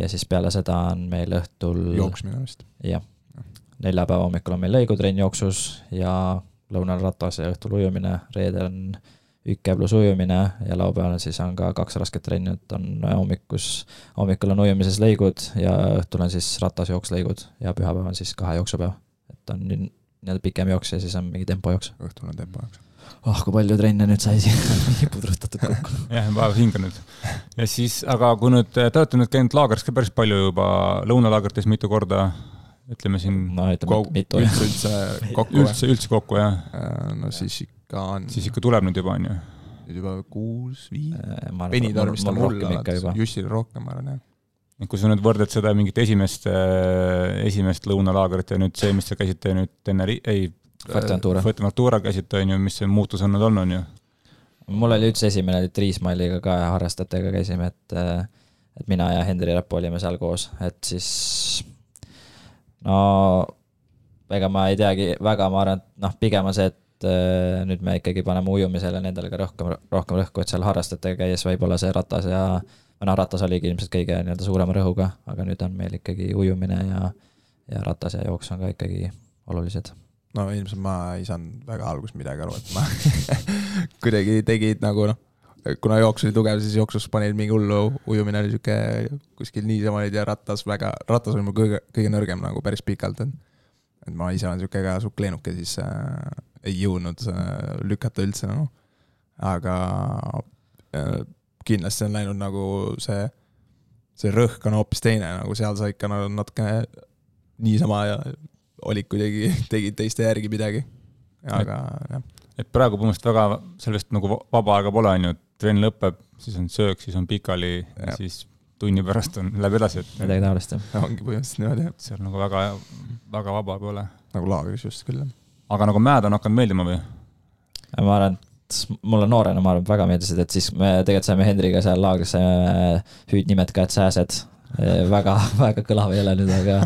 ja siis peale seda on meil õhtul jooksmine vist. jah, neljapäeva hommikul on meil lõigutrenn jooksus ja lõunal ratas ja õhtul ujumine, reedel on üke pluss ujumine ja laupäeval siis on ka kaks rasket trenni, et on hommikus, hommikul on ujumises lõigud ja õhtul on siis ratasjookslõigud ja pühapäev on siis kahe jooksupäev. et on nii-öelda pikem jooks ja siis on mingi tempojooks. õhtul on tempojooks. ah oh,, kui palju trenne nüüd sai siin pudrutatud kokku. jah, vaeva hinganud. ja siis, aga kui nüüd, te olete nüüd käinud laagris ka päris palju juba, lõunalaagrites mitu korda, ütleme siin no ütleme mitu. üldse, üldse kokku üldse, üldse kokku, jah? Äh, no siis ikka on. siis ikka tuleb nüüd juba, on ju? nüüd juba kuus, viis. Äh, Benitormist on mul alates, Jussil rohkem, ma arvan, jah et kui sa nüüd võrdled seda mingit esimest, äh, esimest lõunalaagrit ja nüüd see, mis te käisite nüüd Teneri-, ei, Fuerteventura, Fuerteventura käisite, on ju, mis see muutus on nüüd olnud, on ju? mul oli üldse esimene Triismalliga ka harrastajatega käisime, et et mina ja Henri Rapp olime seal koos, et siis no ega ma ei teagi väga, ma arvan, et noh, pigem on see, et äh, nüüd me ikkagi paneme ujumisele nendele ka rohkem, rohkem rõhku, et seal harrastajatega käies võib-olla see ratas ja või noh, ratas oligi ilmselt kõige nii-öelda suurema rõhuga, aga nüüd on meil ikkagi ujumine ja, ja ratas ja jooks on ka ikkagi olulised. no ilmselt ma ei saanud väga alguses midagi aru, et ma kuidagi tegid nagu noh, kuna jooks oli tugev, siis jooksus panid mingi hullu, ujumine oli sihuke kuskil niisama olid ja ratas väga, ratas oli mul kõige, kõige nõrgem nagu päris pikalt, et et ma ise olen sihuke ka suht leenuke, siis äh, ei jõudnud äh, lükata üldse no.. aga äh, kindlasti on läinud nagu see, see rõhk on hoopis teine, nagu seal sa ikka nagu natukene niisama ja olid kuidagi, tegid teiste järgi midagi, aga jah. et praegu põhimõtteliselt väga sellest nagu vaba aega pole, on ju, trenn lõpeb, siis on söök, siis on pikali, siis tunni pärast on, läheb edasi, et. midagi taolist, jah. ongi põhimõtteliselt niimoodi, jah. seal nagu väga, väga vaba pole. nagu laagris just küll, jah. aga nagu mäed on hakanud meeldima või? ma arvan, et mulle noorena, ma arvan, väga meeldisid, et siis me tegelikult saime Hendriga seal laagris, saime hüüdnimed ka, et sääsed väga, väga kõlav ei ole nüüd, aga,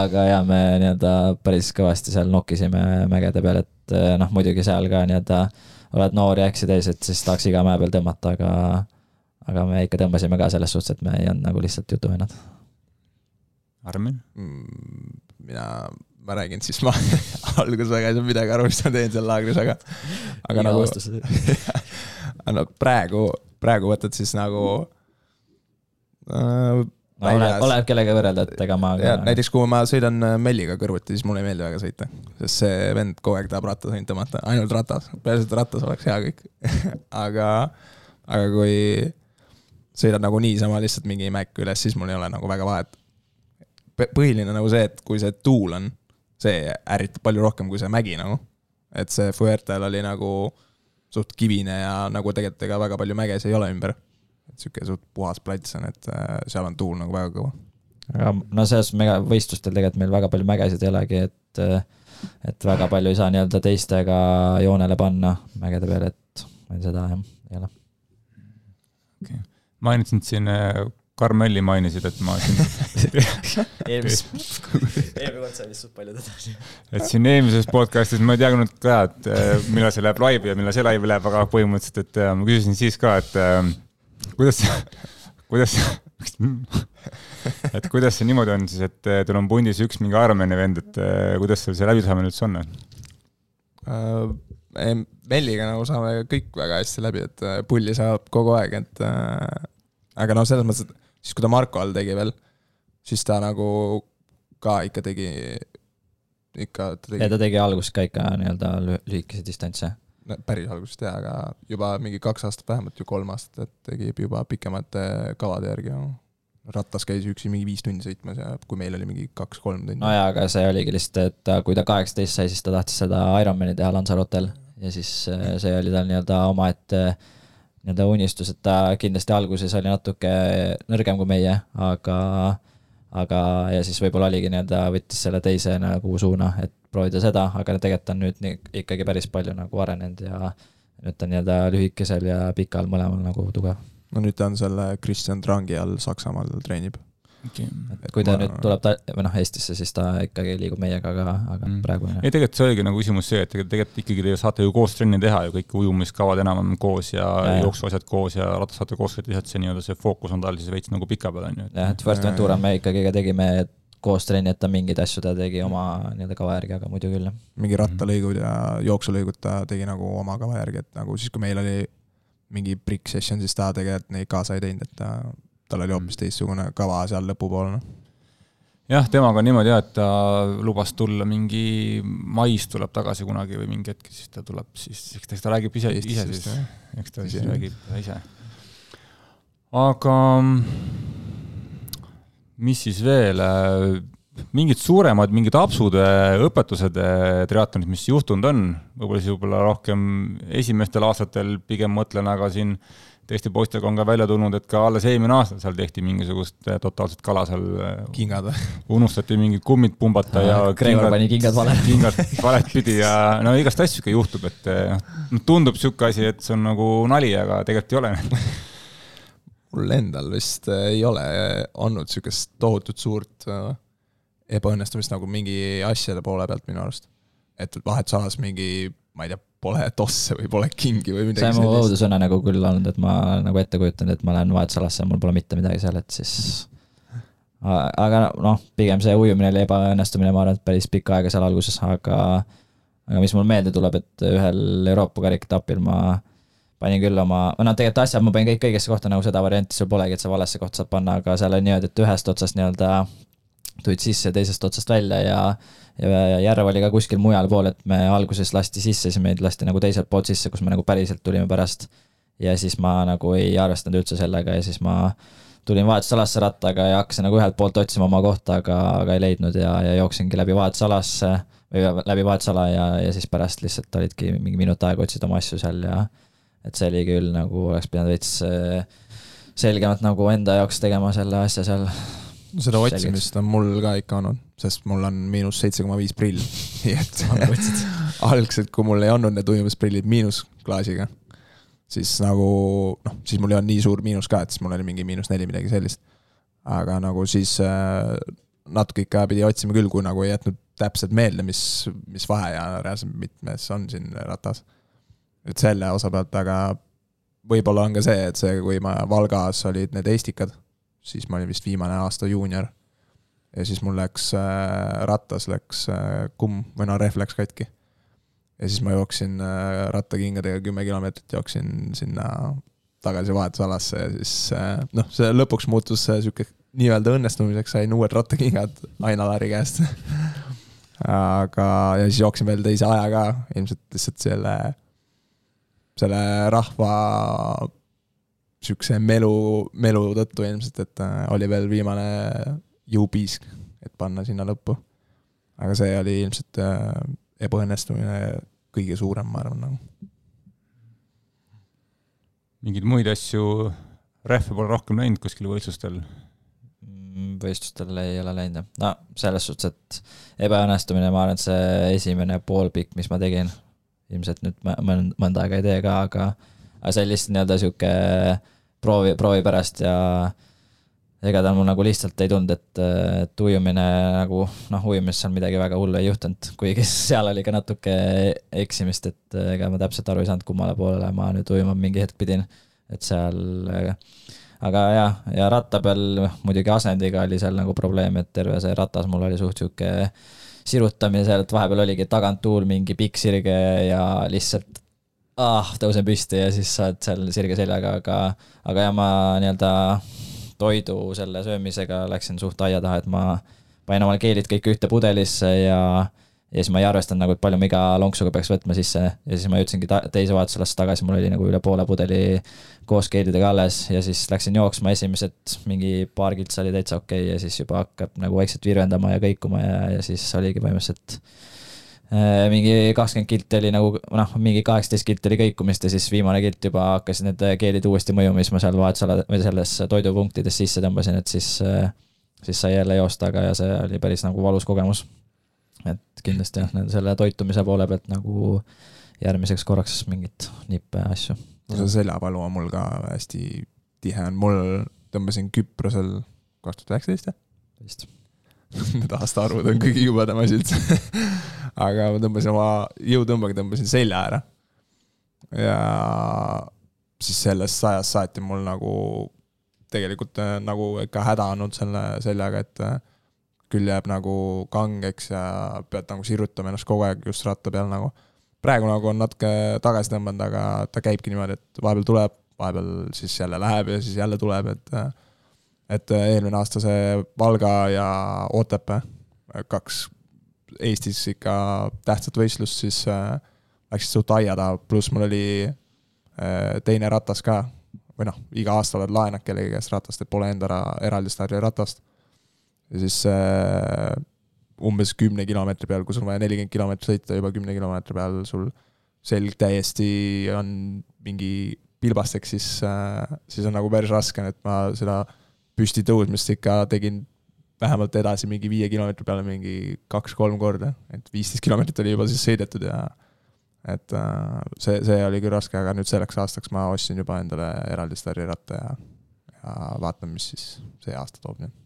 aga ja me nii-öelda päris kõvasti seal nokkisime mägede peal, et noh, muidugi seal ka nii-öelda oled noor ja eksid ees, et siis tahaks iga mäe peal tõmmata, aga aga me ikka tõmbasime ka selles suhtes, et me ei olnud nagu lihtsalt jutuvennad. Armin mm,? mina, ma räägin siis, ma alguses väga ei saanud midagi aru, mis ma teen seal laagris, aga, aga Iga nagu no praegu, praegu võtad siis nagu äh, no oleneb, oleneb kellega võrrelda, et ega ma ka... näiteks kui ma sõidan äh, Melliga kõrvuti, siis mulle ei meeldi väga sõita. sest see vend kogu aeg tahab rattasõit tõmmata, ainult ratas, peaasi, et rattas oleks hea kõik aga, aga kui sõidad nagu niisama lihtsalt mingi mäkk üles, siis mul ei ole nagu väga vahet. põhiline nagu see, et kui see tuul on, see ärritab palju rohkem kui see mägi nagu. et see Fuertel oli nagu suht kivine ja nagu tegelikult ega väga palju mägesid ei ole ümber. et sihuke suht puhas plats on, et äh, seal on tuul nagu väga kõva. aga no selles mega võistlustel tegelikult meil väga palju mägesid ei olegi, et et väga palju ei saa nii-öelda teistega joonele panna mägede peale, et meil seda jah, ei ole okay mainisid siin äh, Karmelli mainisid, et ma siin, eelmises, eelmine kord sai vist suht palju tõde. et siin eelmises podcast'is ma ei teadnud ka, et äh, millal see läheb laivi ja millal see laivi läheb, aga põhimõtteliselt, et äh, ma küsisin siis ka, et kuidas, kuidas, et kuidas see niimoodi on siis, et teil on pundis üks mingi Ironmani vend, et kuidas seal see läbisaamine üldse on? Äh, Melliga nagu saame kõik väga hästi läbi, et äh, pulli saab kogu aeg, et äh, aga noh, selles mõttes, et siis kui ta Marko all tegi veel, siis ta nagu ka ikka tegi, ikka ta ja tegi ta tegi alguses ka ikka nii-öelda lü- lühikese distantse. no, päris algusest jah, aga juba mingi kaks aastat vähemalt ju kolm aastat, et tegi juba pikemate kavade järgi ju. rattas käis üksi mingi viis tundi sõitmas ja kui meil oli mingi kaks-kolm tundi no jaa, aga see oligi lihtsalt, et ta- kui ta kaheksateist sai, siis ta tahtis seda Ironmani teha Lanzarotel ja siis äh, see oli tal nii-öelda omaette nii-öelda unistus, et ta kindlasti alguses oli natuke nõrgem kui meie, aga aga, ja siis võib-olla oligi nii-öelda, võttis selle teise nagu suuna, et proovida seda, aga tegelikult on nüüd nii, ikkagi päris palju nagu arenenud ja nüüd ta on nii-öelda lühikesel ja pikal mõlemal nagu tugev. no nüüd ta on selle Kristjan Trangi all Saksamaal treenib. Et kui ta Ma- nüüd tuleb ta, või noh, Eestisse, siis ta ikkagi liigub meiega, aga, aga Mm. praegu ei, tegelikult see oligi nagu küsimus see, et tegelikult ikkagi te saate ju koos trenni teha ju kõik ujumiskavad enam-vähem koos ja, Ja, ja ja. jooksuasjad koos ja ratas saate koos sõita, lihtsalt see nii-öelda see fookus on tal siis veits nagu pika peal on ju. jah, et Fuerteventura me ikkagi ka tegime koos trenni, et ta mingeid asju ta tegi oma nii-öelda kava järgi, aga muidu küll jah. mingi rattalõigud ja jooksulõigud ta tegi nagu oma kava järgi, et nagu siis, kui meil oli mingi brick session, siis ta tegelikult neid kaasa ei teinud, et ta, tal oli hoopis teistsugune kava seal lõpupoole, noh. jah, temaga on niimoodi jah, et ta lubas tulla mingi mais tuleb tagasi kunagi või mingi hetk, siis ta tuleb siis, eks ta, räägib ise, ise siis eks ta siis räägib ise. aga mis siis veel, mingid suuremad, mingid apsud, õpetused eh, triatlonis, mis juhtunud on, võib-olla siis võib-olla rohkem esimestel aastatel pigem mõtlen, aga siin teiste poistega on ka välja tulnud, et ka alles eelmine aasta seal tehti mingisugust eh, totaalset kala seal, kingad või? unustati mingid kummid pumbata ja Gregor pani kingad vale. kingad valet pidi ja no igast asju ikka juhtub, et eh, noh, tundub niisugune asi, et see on nagu nali, aga tegelikult ei ole. mul endal vist äh, ei ole olnud niisugust tohutut suurt äh, ebaõnnestumist nagu mingi asjade poole pealt minu arust. et vahetusalas mingi, ma ei tea, pole tosse või pole kingi või see midagi on mu õudusõnne nagu küll olnud, et ma nagu ette kujutan, et ma lähen vahetusalasse ja mul pole mitte midagi seal, et siis aga noh, pigem see ujumine oli ebaõnnestumine, ma arvan, et päris pikka aega seal alguses, aga aga mis mul meelde tuleb, et ühel Euroopa karikaetapil ma panin küll oma, või noh, tegelikult asjad ma panin kõik õigesse kohta, nagu seda varianti sul polegi, et sa valesse kohta saad panna, aga seal on niimoodi, et ühest otsast nii-öelda tulid sisse, teisest otsast välja ja ja järv oli ka kuskil mujal pool, et me alguses lasti sisse, siis meid lasti nagu teiselt poolt sisse, kus me nagu päriselt tulime pärast. ja siis ma nagu ei arvestanud üldse sellega ja siis ma tulin vahetusalasse rattaga ja hakkasin nagu ühelt poolt otsima oma kohta, aga, aga ei leidnud ja, ja jooksingi läbi vahetusalasse või läbi vahetusala ja, ja siis pärast lihtsalt olidki mingi minut aega otsid oma asju seal ja et see oli küll nagu oleks pidanud veits äh, selgemalt nagu enda jaoks tegema selle asja seal. Seda otsimist on mul ka ikka olnud, sest mul on miinus seitse koma viis prill, nii et algselt, kui mul ei olnud need ujumisprillid miinusklaasiga, siis nagu noh, siis mul ei olnud nii suur miinus ka, et siis mul oli mingi miinus neli, midagi sellist. aga nagu siis äh, natuke ikka pidi otsima küll, kui nagu ei jätnud täpselt meelde, mis, mis vahe ja reaalselt mitmes on siin ratas. et selle osa pealt, aga võib-olla on ka see, et see, kui ma Valgas olid need Eestikad, siis ma olin vist viimane aasta juunior. ja siis mul läks äh,, rattas läks äh, kumm või no rehv läks katki. ja siis ma jooksin äh, rattakingadega kümme kilomeetrit, jooksin sinna tagasi vahetusalasse ja siis äh, noh, see lõpuks muutus äh, sihuke nii-öelda õnnestumiseks, sain uued rattakingad Aina-Laari käest. aga, ja siis jooksin veel teise aja ka, ilmselt lihtsalt selle, selle rahva siukse melu, melu tõttu ilmselt, et äh, oli veel viimane jõupiisk, et panna sinna lõppu. aga see oli ilmselt äh, ebaõnnestumine kõige suurem, ma arvan nagu. mingeid muid asju, rehve pole rohkem näinud kuskil võistlustel. Mm, võistlustel ei ole läinud jah, no selles suhtes, et ebaõnnestumine, ma arvan, et see esimene poolpikk, mis ma tegin, ilmselt nüüd mõnd-, mõnda aega ei tee ka, aga aga see oli lihtsalt nii-öelda sihuke proovi, proovi pärast ja ega tal mul nagu lihtsalt ei tulnud, et, et ujumine nagu noh, ujumises seal midagi väga hullu ei juhtunud, kuigi seal oli ka natuke eksimist, et ega ma täpselt aru ei saanud, kummale poolele ma nüüd ujuma mingi hetk pidin. et seal, aga jah, ja ratta peal muidugi asendiga oli seal nagu probleem, et terve see ratas mul oli suht sihuke sirutamine seal, et vahepeal oligi tagant tuul mingi pikk sirge ja lihtsalt ah, tõusen püsti ja siis sa oled seal sirge seljaga, aga, aga jah, ma nii-öelda toidu selle söömisega läksin suht aia taha, et ma panin omale keelid kõik ühte pudelisse ja ja siis ma ei arvestanud nagu, et palju ma iga lonksuga peaks võtma sisse. Ja siis ma jõudsingi ta-, teise vahetusalast tagasi, mul oli nagu üle poole pudeli koos keelidega alles ja siis läksin jooksma, esimesed mingi paar kiltsa oli täitsa okei okay, ja siis juba hakkab nagu vaikselt virvendama ja kõikuma ja, ja siis oligi põhimõtteliselt mingi kakskümmend kilti oli nagu noh, mingi kaheksateist kilti oli kõikumist ja siis viimane kilt juba hakkasid need keelid uuesti mõjuma, siis ma seal vahetusala või selles toidupunktides sisse tõmbasin, et siis, äh, siis sai jälle joosta, aga ja see oli päris nagu valus kogemus et kindlasti jah, selle toitumise poole pealt nagu järgmiseks korraks mingit nippe asju. no see seljapalu on mul ka hästi tihe on, mul tõmbasin Küprosel kaks tuhat üheksateist või? vist. Need aastaarvud on kõige jubedam asi üldse aga ma tõmbasin oma jõutõmbega tõmbasin selja ära. ja siis sellest sajast saati mul nagu tegelikult äh, nagu ikka häda olnud selle seljaga, et äh, küll jääb nagu kangeks ja pead nagu sirutama ennast kogu aeg just ratta peal nagu. praegu nagu on natuke tagasi tõmmanud, aga ta käibki niimoodi, et vahepeal tuleb, vahepeal siis jälle läheb ja siis jälle tuleb, et et eelmine aasta see Valga ja Otepää, kaks Eestis ikka tähtsat võistlust, siis äh, läksid suht aia taha, pluss mul oli äh, teine ratas ka, või noh, iga aasta oled laenad kellegi käest ratast, et pole enda eraldi stardiratast ja siis äh, umbes kümne kilomeetri peal, kui sul on vaja nelikümmend kilomeetrit sõita, juba kümne kilomeetri peal sul selg täiesti on mingi pilbasteks, siis äh,, siis on nagu päris raske, et ma seda püsti tõusmist ikka tegin vähemalt edasi mingi viie kilomeetri peale mingi kaks-kolm korda, et viisteist kilomeetrit oli juba siis sõidetud ja et äh, see, see oli küll raske, aga nüüd selleks aastaks ma ostsin juba endale eraldi stardiratta ja, ja vaatame, mis siis see aasta toob nüüd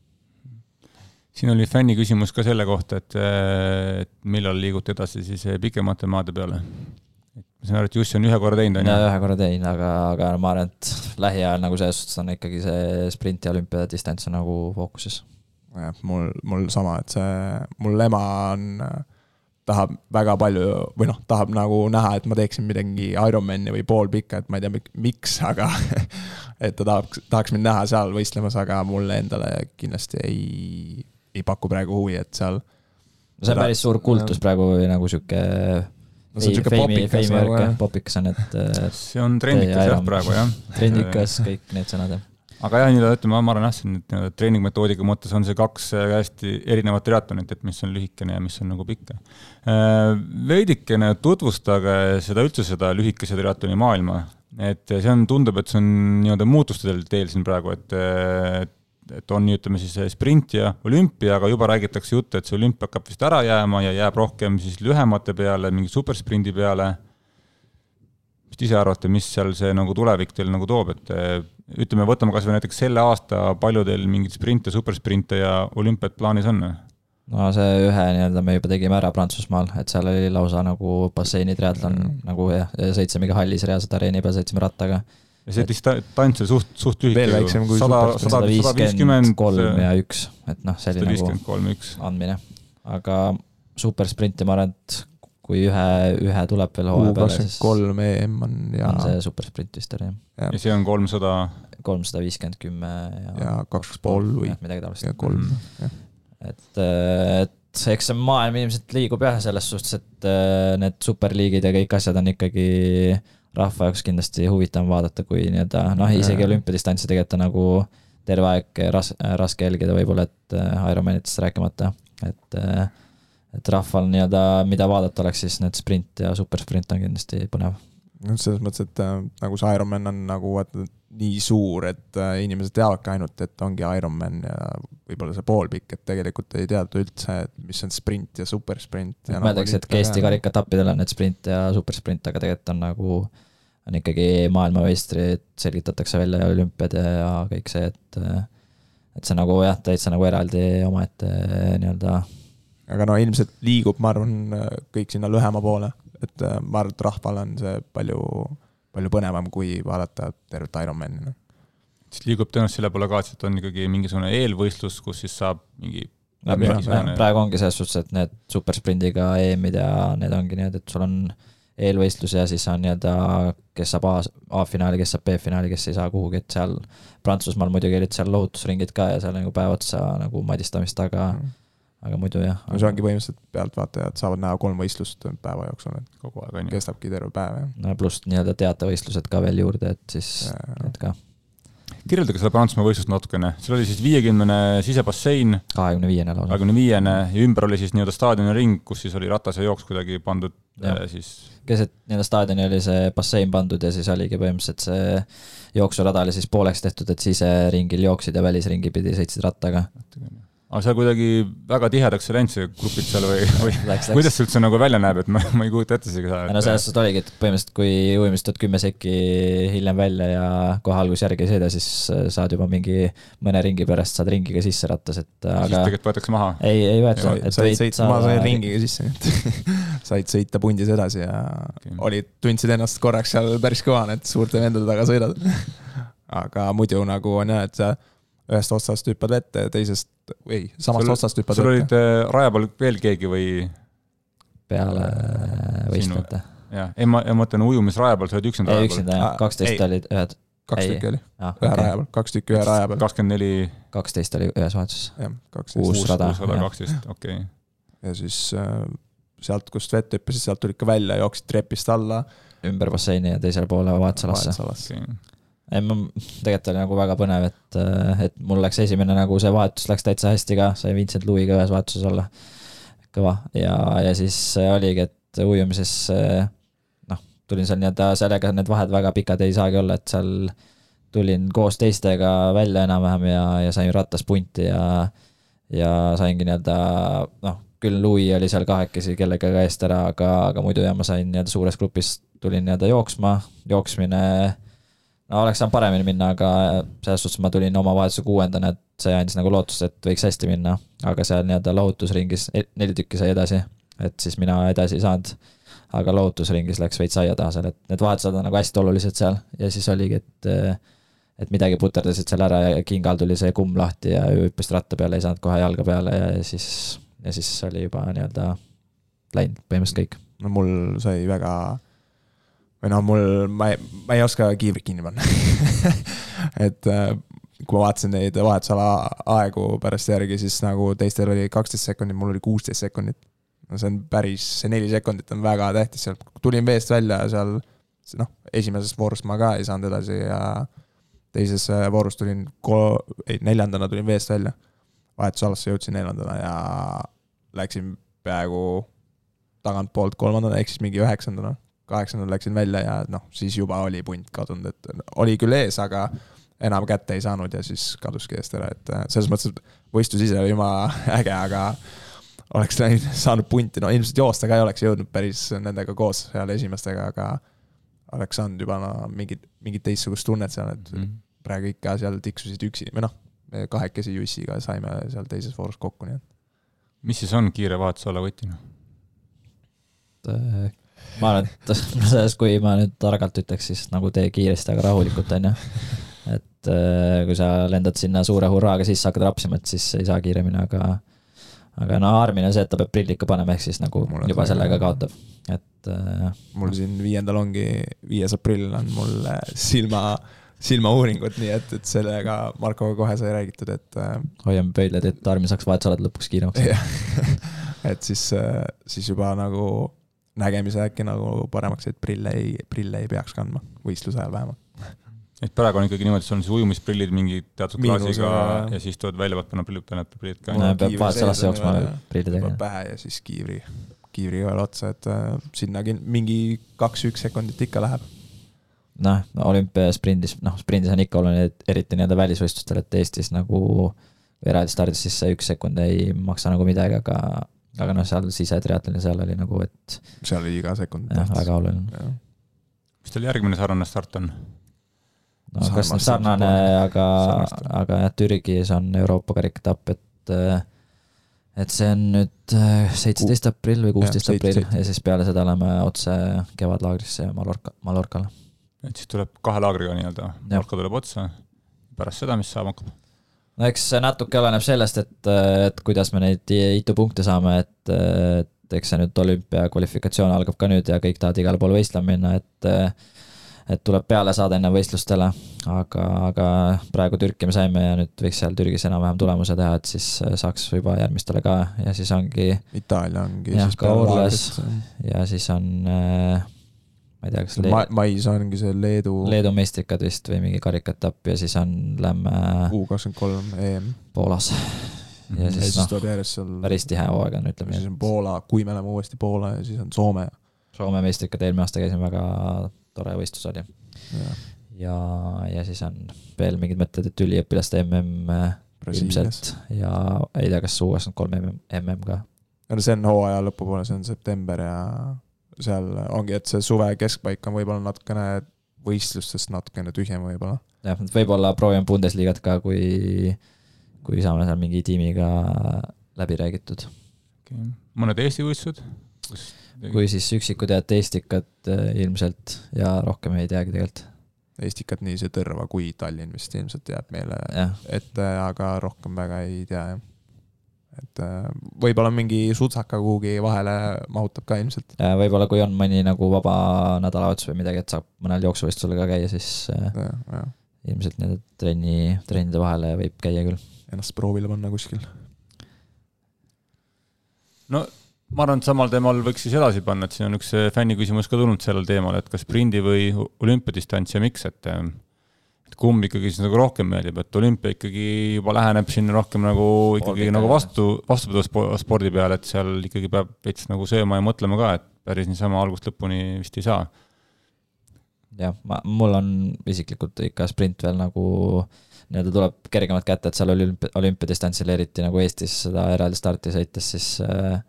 siin oli fänni küsimus ka selle kohta, et, et millal liigute edasi siis pikemate maade peale? Ma saan aru, et Jussi on ühe korra teinud, on ju? ühe korra teinud, aga, aga ma arvan, et lähiajal nagu selles suhtes on ikkagi see sprint ja olümpiadistants on nagu fookuses. jah, mul, mul sama, et see, mul ema on, tahab väga palju või noh, tahab nagu näha, et ma teeksin midagi Ironmani või poolpikka, et ma ei tea, miks, aga et ta tahab, tahaks mind näha seal võistlemas, aga mulle endale kindlasti ei ei paku praegu huvi, et seal. no see on päris suur kultus praegu või nagu sihuke. No see on sihuke popikas nagu jah. popikas on, et. see on trendikas jah, praegu jah. trendikas, kõik need sõnad jah aga jah, nii-öelda ütleme, ma arvan jah, see nüüd nii-öelda treeningmetoodika mõttes on see kaks äh, hästi erinevat triatlonit, et mis on lühikene ja mis on nagu pikk. Äh, veidikene tutvustage seda üldse, seda lühikese triatloni maailma, et see on, tundub, et see on nii-öelda muutuste teel siin praegu, et, et et on nii, ütleme siis sprint ja olümpia, aga juba räägitakse juttu, et see olümpia hakkab vist ära jääma ja jääb rohkem siis lühemate peale, mingi supersprindi peale. mis te ise arvate, mis seal see nagu tulevik teil nagu toob, et ütleme, võtame kasvõi näiteks selle aasta, palju teil mingeid sprinte, supersprinte ja olümpiat plaanis on? no see ühe nii-öelda me juba tegime ära Prantsusmaal, et seal oli lausa nagu basseini triatlon mm. nagu jah, sõitsime hallis reaalselt areeni peal, sõitsime rattaga ja see distants on suht, suht lühike. veel väiksem kui sada, sada viiskümmend kolm ja üks, et noh, see oli nagu andmine. aga supersprinti ma arvan, et kui ühe, ühe tuleb veel hooaja peale, siis kolm EM on ja on see supersprint vist oli, jah. ja see on kolmsada kolmsada viiskümmend kümme ja ja kaks pool või midagi taolist. ja kolm, jah. et, et eks see maailm ilmselt liigub jah, selles suhtes, et äh, need superliigid ja kõik asjad on ikkagi rahva jaoks kindlasti huvitavam vaadata, kui nii-öelda noh, isegi olümpiadistantsi tegelikult on nagu terve aeg ras-, raske jälgida võib-olla, et äh, Ironmanitest rääkimata, et äh, et rahval nii-öelda, mida vaadata oleks, siis need sprint ja supersprint on kindlasti põnev. Noh, selles mõttes, et äh, nagu see Ironman on nagu vaata nii suur, et äh, inimesed teavadki ainult, et ongi Ironman ja võib-olla see poolpikk, et tegelikult ei teata üldse, et mis on sprint ja supersprint. ma ütleks, et Eesti karikatappidel on need sprint ja supersprint, aga tegelikult on nagu, on ikkagi maailmameistrid, selgitatakse välja ja olümpiad ja kõik see, et et see nagu jah, täitsa nagu eraldi omaette nii-öelda aga no ilmselt liigub, ma arvan, kõik sinna lühema poole, et äh, ma arvan, et rahvale on see palju, palju põnevam, kui vaadata tervet Ironmani. noh. siis liigub tõenäoliselt selle poole ka, et on ikkagi mingisugune eelvõistlus, kus siis saab mingi no, mingisugune... praegu ongi selles suhtes, et need supersprindiga EM-id ja need ongi niimoodi, et sul on eelvõistlus ja siis on nii-öelda, kes saab A, A-finaali, kes saab B-finaali, kes ei saa kuhugi, et seal Prantsusmaal muidugi olid seal lohutusringid ka ja seal nagu päev otsa nagu madistamist, aga mm aga muidu jah. no see ongi põhimõtteliselt pealtvaatajad saavad näha kolm võistlust päeva jooksul, et kogu aeg on ju. kestabki terve päev, jah. no pluss nii-öelda teatevõistlused ka veel juurde, et siis need ka. kirjeldage seda Prantsusmaa võistlust natukene, seal oli siis viiekümnene sisebassein. kahekümne viiene lausa. kahekümne viiene ja ümber oli siis nii-öelda staadioniring, kus siis oli ratas ja jooks kuidagi pandud ja. Äh, siis. keset nii-öelda staadioni oli see bassein pandud ja siis oligi põhimõtteliselt see jooksurada oli siis pooleks tehtud, et siseringil jooksid ja välisringi pidi sõitsid rattaga aga seal kuidagi väga tihedaks ei läinud see grupid seal või, või kuidas see üldse nagu välja näeb, et ma, ma ei kujuta ette isegi seda et.... no selles suhtes oligi, et põhimõtteliselt kui ujumistud kümme sekki hiljem välja ja kohe alguses järgi ei sõida, siis äh, saad juba mingi mõne ringi pärast saad ringiga sisse rattas, et aga siis tegelikult võetakse maha? ei, ei võeta. said sõita, ma sain ringiga sisse, nii et said sõita pundis edasi ja okay. olid, tundsid ennast korraks seal päris kõva, need suurte vendade taga sõidad aga muidu nagu on jah, et ühest otsast hüppad vette ja teisest, ei, samast sul, otsast hüppad sul vette. sul olid äh, raja peal veel keegi või? peale võistlejate. jah, ei ma, ma mõtlen ujumisraja peal, sa olid üksinda raja peal. üksinda jah, kaksteist olid ühed. kaks tükki oli, ühe okay. raja peal, kaks tükki ühe raja peal. kakskümmend neli. kaksteist oli ühes vahetuses. uus rada. uus rada, kaksteist, okei ja siis äh, sealt, kust vett hüppasid, sealt tulid ka välja, jooksid trepist alla. ümber basseini ja teisele poole vahetusalasse. vahetusalasse okay ei, ma, tegelikult oli nagu väga põnev, et, et mul läks esimene nagu see vahetus läks täitsa hästi ka, sai Vincent Louis'ga ühes vahetuses olla. kõva ja, ja siis oligi, et ujumises noh, tulin seal nii-öelda, sellega need vahed väga pikad ei saagi olla, et seal tulin koos teistega välja enam-vähem ja, ja sain rattas punti ja, ja saingi nii-öelda noh, küll Louis oli seal kahekesi kellegagi eest ära, aga, aga muidu jah, ma sain nii-öelda suures grupis tulin nii-öelda jooksma, jooksmine no oleks saanud paremini minna, aga selles suhtes ma tulin oma vahetuse kuuendana, et see andis nagu lootust, et võiks hästi minna. aga seal nii-öelda lohutusringis e-, neli tükki sai edasi, et siis mina edasi ei saanud. aga lohutusringis läks veits aia taha seal, et need vahetused on nagu hästi olulised seal ja siis oligi, et et midagi puterdasid seal ära ja kingal tuli see kumm lahti ja hüppasid ratta peale, ei saanud kohe jalga peale ja siis, ja siis oli juba nii-öelda läinud põhimõtteliselt kõik. no mul sai väga või noh, mul, ma ei, ma ei oska kiivrit kinni panna et äh, kui ma vaatasin neid vahetusala aegu pärast järgi, siis nagu teistel oli kaksteist sekundit, mul oli kuusteist sekundit. no see on päris, see neli sekundit on väga tähtis, sealt tulin veest välja seal, noh, esimeses voorus ma ka ei saanud edasi ja teises äh, voorus tulin ko-, ei, neljandana tulin veest välja. vahetusalasse jõudsin neljandana ja läksin peaaegu tagantpoolt kolmandana, ehk siis mingi üheksandana kaheksandal läksin välja ja noh, siis juba oli punt kadunud, et oli küll ees, aga enam kätte ei saanud ja siis kaduski eest ära, et äh, selles mõttes, et võistlus ise oli jumala äge, aga oleks läinud, saanud punti, no ilmselt joosta ka ei oleks jõudnud päris nendega koos seal esimestega, aga oleks saanud juba no mingit, mingit teistsugust tunnet seal, et mm -hmm. praegu ikka seal tiksusid üksi või noh, kahekesi Jussiga saime seal teises voorus kokku, nii et. mis siis on kiire vahetuse noh? Ma arvan, et selles, kui ma nüüd targalt ütleks, siis nagu tee kiiresti, aga rahulikult, on ju. et äh, kui sa lendad sinna suure hurraaga sisse, hakkad rapsima, et siis ei saa kiiremini, aga aga no Armin on see, et ta peab prillid ka panema, ehk siis nagu mul juba sellega kaotab, et äh,. mul siin viiendal ongi, viies aprill on mul äh, silma, silmauuringud, nii et, et sellega Markoga kohe sai räägitud, et äh,. hoiame pöidlaid, et Armin saaks vahetusalad lõpuks kiiremaks et siis, äh, siis juba nagu nägemise äkki nagu paremaks, et prille ei, prille ei peaks kandma, võistluse ajal vähemalt. et praegu on ikkagi niimoodi, et sul on siis ujumisprillid mingi teatud klaasiga ja, siis tuleb välja, pead panema prillid peale, prillid ka. peab vahetusalasse jooksma prillidega. pähe ja siis kiivri, kiivri ühele otsa, et äh, sinna mingi kaks-üks sekundit ikka läheb noh, olümpiasprindis, noh, sprindis on ikka oluline, et eriti nii-öelda välisvõistlustel, et Eestis nagu eraldi stardis, siis see üks sekund ei maksa nagu midagi, aga aga noh, seal sisetriatloni seal oli nagu, et. seal oli iga sekund tähtis. väga oluline. mis teil järgmine sarnane start on? no kas nüüd sarnane, aga, aga jah, Türgis on Euroopa karikaetapp, et et see on nüüd seitseteist aprill või kuusteist aprill ja siis peale seda läheme otse kevadlaagrisse Mallorca, Mallorcale. et siis tuleb kahe laagriga nii-öelda, Mallorca tuleb otsa, pärast seda, mis saama hakkab? No eks see natuke oleneb sellest, et, et kuidas me neid ITU punkte saame, et, et eks see nüüd olümpia kvalifikatsioon algab ka nüüd ja kõik tahavad igale poole võistlema minna, et et tuleb peale saada enne võistlustele, aga, aga praegu Türki me saime ja nüüd võiks seal Türgis enam-vähem tulemuse teha, et siis saaks juba järgmistele ka. Ja siis ongi Itaalia ongi jah, ka Orles. ja siis on äh, ma ei tea, kas Ma, mais ongi see Leedu Leedu meistrikad vist või mingi karikaetapp ja siis on, lähme U kakskümmend kolm EM Poolas. ja siis, siis noh, tuleb järjest seal päris tihe hooaeg on, ütleme siis on Poola, kui me läheme uuesti Poola ja siis on Soome. Soome meistrikad eelmine aasta käisime, väga tore võistlus oli. ja, ja siis on veel mingid mõtted, et üliõpilaste mm ilmselt ja ei tea, kas U kakskümmend kolm mm ka. no see on hooaja lõpupoole, see on september ja seal ongi, et see suve keskpaik on võib-olla natukene võistlustest natukene tühjem võib-olla. jah, et võib-olla proovime Bundesliga't ka, kui, kui saame seal mingi tiimiga läbi räägitud okay.. mõned Eesti võistlused? kui siis üksikud jäävad Eestikad äh, ilmselt ja rohkem ei teagi tegelikult. Eestikat nii see Tõrva kui Tallinn vist ilmselt jääb meile ette, aga rohkem väga ei tea jah et äh, võib-olla mingi sutsaka kuhugi vahele mahutab ka ilmselt. võib-olla kui on mõni nagu vaba nädalavahetus või midagi, et saab mõnel jooksuvõistlusel ka käia, siis äh, ja, ja. ilmselt nende trenni, trennide vahele võib käia küll. Ennast proovile panna kuskil. no ma arvan, et samal teemal võiks siis edasi panna, et siin on üks fänniküsimus ka tulnud sellel teemal, et kas sprindi või olümpiadistants ja miks, et kumb ikkagi siis nagu rohkem meeldib, et olümpia ikkagi juba läheneb siin rohkem nagu ikkagi Olbika, nagu vastu, vastupidav spordi peale, et seal ikkagi peab veits nagu sööma ja mõtlema ka, et päris niisama algusest lõpuni vist ei saa. jah, ma, mul on isiklikult ikka sprint veel nagu nii-öelda tuleb kergemalt kätte, et seal olümpia, olümpiadistantsil, eriti nagu Eestis seda eraldi starti sõites, siis äh,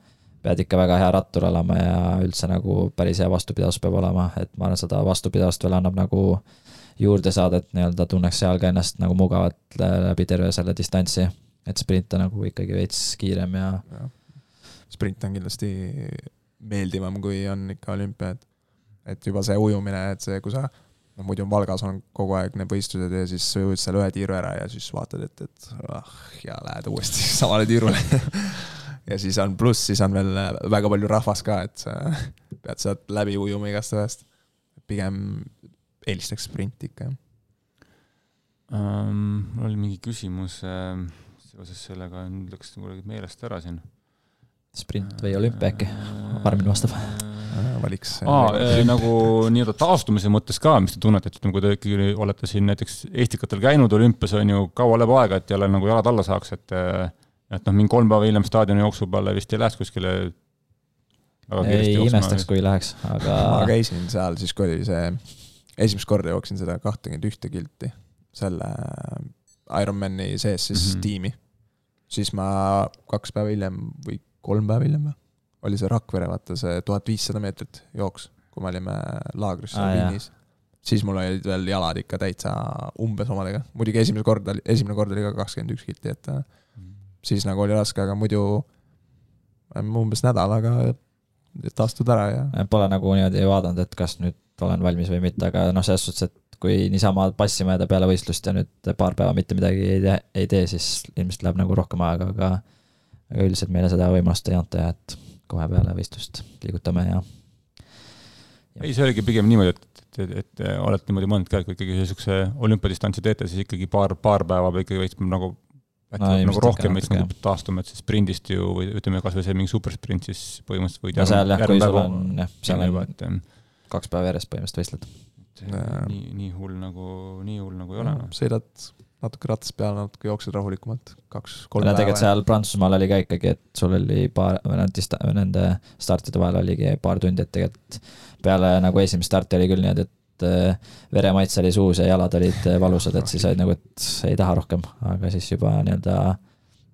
pead ikka väga hea rattur olema ja üldse nagu päris hea vastupidavus peab olema, et ma arvan, seda vastupidavust veel annab nagu äh, juurde saada, et nii-öelda tunneks seal ka ennast nagu mugavalt läbi terve selle distantsi. et sprint on nagu ikkagi veits kiirem ja, ja.. sprint on kindlasti meeldivam, kui on ikka olümpia, et, et juba see ujumine, et see, kui sa noh, muidu Valgas on kogu aeg need võistlused ja siis ujud seal ühe tiiru ära ja siis vaatad, et, et ah, ja lähed uuesti samale tiirule ja siis on pluss, siis on veel väga palju rahvast ka, et sa pead sealt läbi ujuma igast ühest. pigem eelistaks sprinti ikka, jah um,. mul oli mingi küsimus äh, seoses sellega, nüüd läks kuidagi meelest ära siin. sprint või olümpia äkki, Armin vastab valiks. aa, äh, nagu nii-öelda taastumise mõttes ka, mis te tunnete, et ütleme, kui te ikkagi olete siin näiteks Eestikatel käinud olümpias, on ju, kaua läheb aega, et jälle nagu jalad alla saaks, et et noh, mingi kolm päeva hiljem staadioni jooksu peale vist ei läheks kuskile ei imestaks, kui läheks, aga ma käisin seal siis, kui oli see esimest korda jooksin seda kahtekümmet ühte kilti selle Ironmani sees siis mm -hmm. tiimi. siis ma kaks päeva hiljem või kolm päeva hiljem või, oli see Rakvere, vaata see tuhat viissada meetrit jooks, kui me olime laagris seal ah, Viinis. siis mul olid veel jalad ikka täitsa umbes omadega, muidugi esimene kord oli, esimene kord oli ka kakskümmend üks kilti, et mm -hmm. siis nagu oli raske, aga muidu umbes nädal, aga taastud ära ja. Pole nagu niimoodi vaadanud, et kas nüüd olen valmis või mitte, aga noh, selles suhtes, et kui niisama passima jääda peale võistlust ja nüüd paar päeva mitte midagi ei tee, ei tee, siis ilmselt läheb nagu rohkem aega, aga aga üldiselt meile seda võimalust ei anta ja et kohe peale võistlust liigutame ja, ja.. ei, see oligi pigem niimoodi, et, et, et, et olete niimoodi mõelnud ka, et kui ikkagi niisuguse olümpiadistantsi teete, siis ikkagi paar, paar päeva või ikkagi veits nagu äkki no, nagu rohkem veits nagu taastume, et siis sprindist ju või ütleme, kasvõi see mingi supersprint, siis põhimõtteliselt võid no seal jah, kui sul on jah, seal on juba, et kaks päeva järjest põhimõtteliselt võistled. nii, nii hull nagu, nii hull nagu ei ole no.. sõidad natuke ratast peale, natuke jooksed rahulikumalt, kaks-kolm päeva. tegelikult seal Prantsusmaal oli ka ikkagi, et sul oli paar, nende startide vahel oligi paar tundi, et tegelikult peale nagu esimest starti oli küll niimoodi, et äh, veremaitse oli suus ja jalad olid äh, valusad, et siis olid nagu, et ei taha rohkem, aga siis juba nii-öelda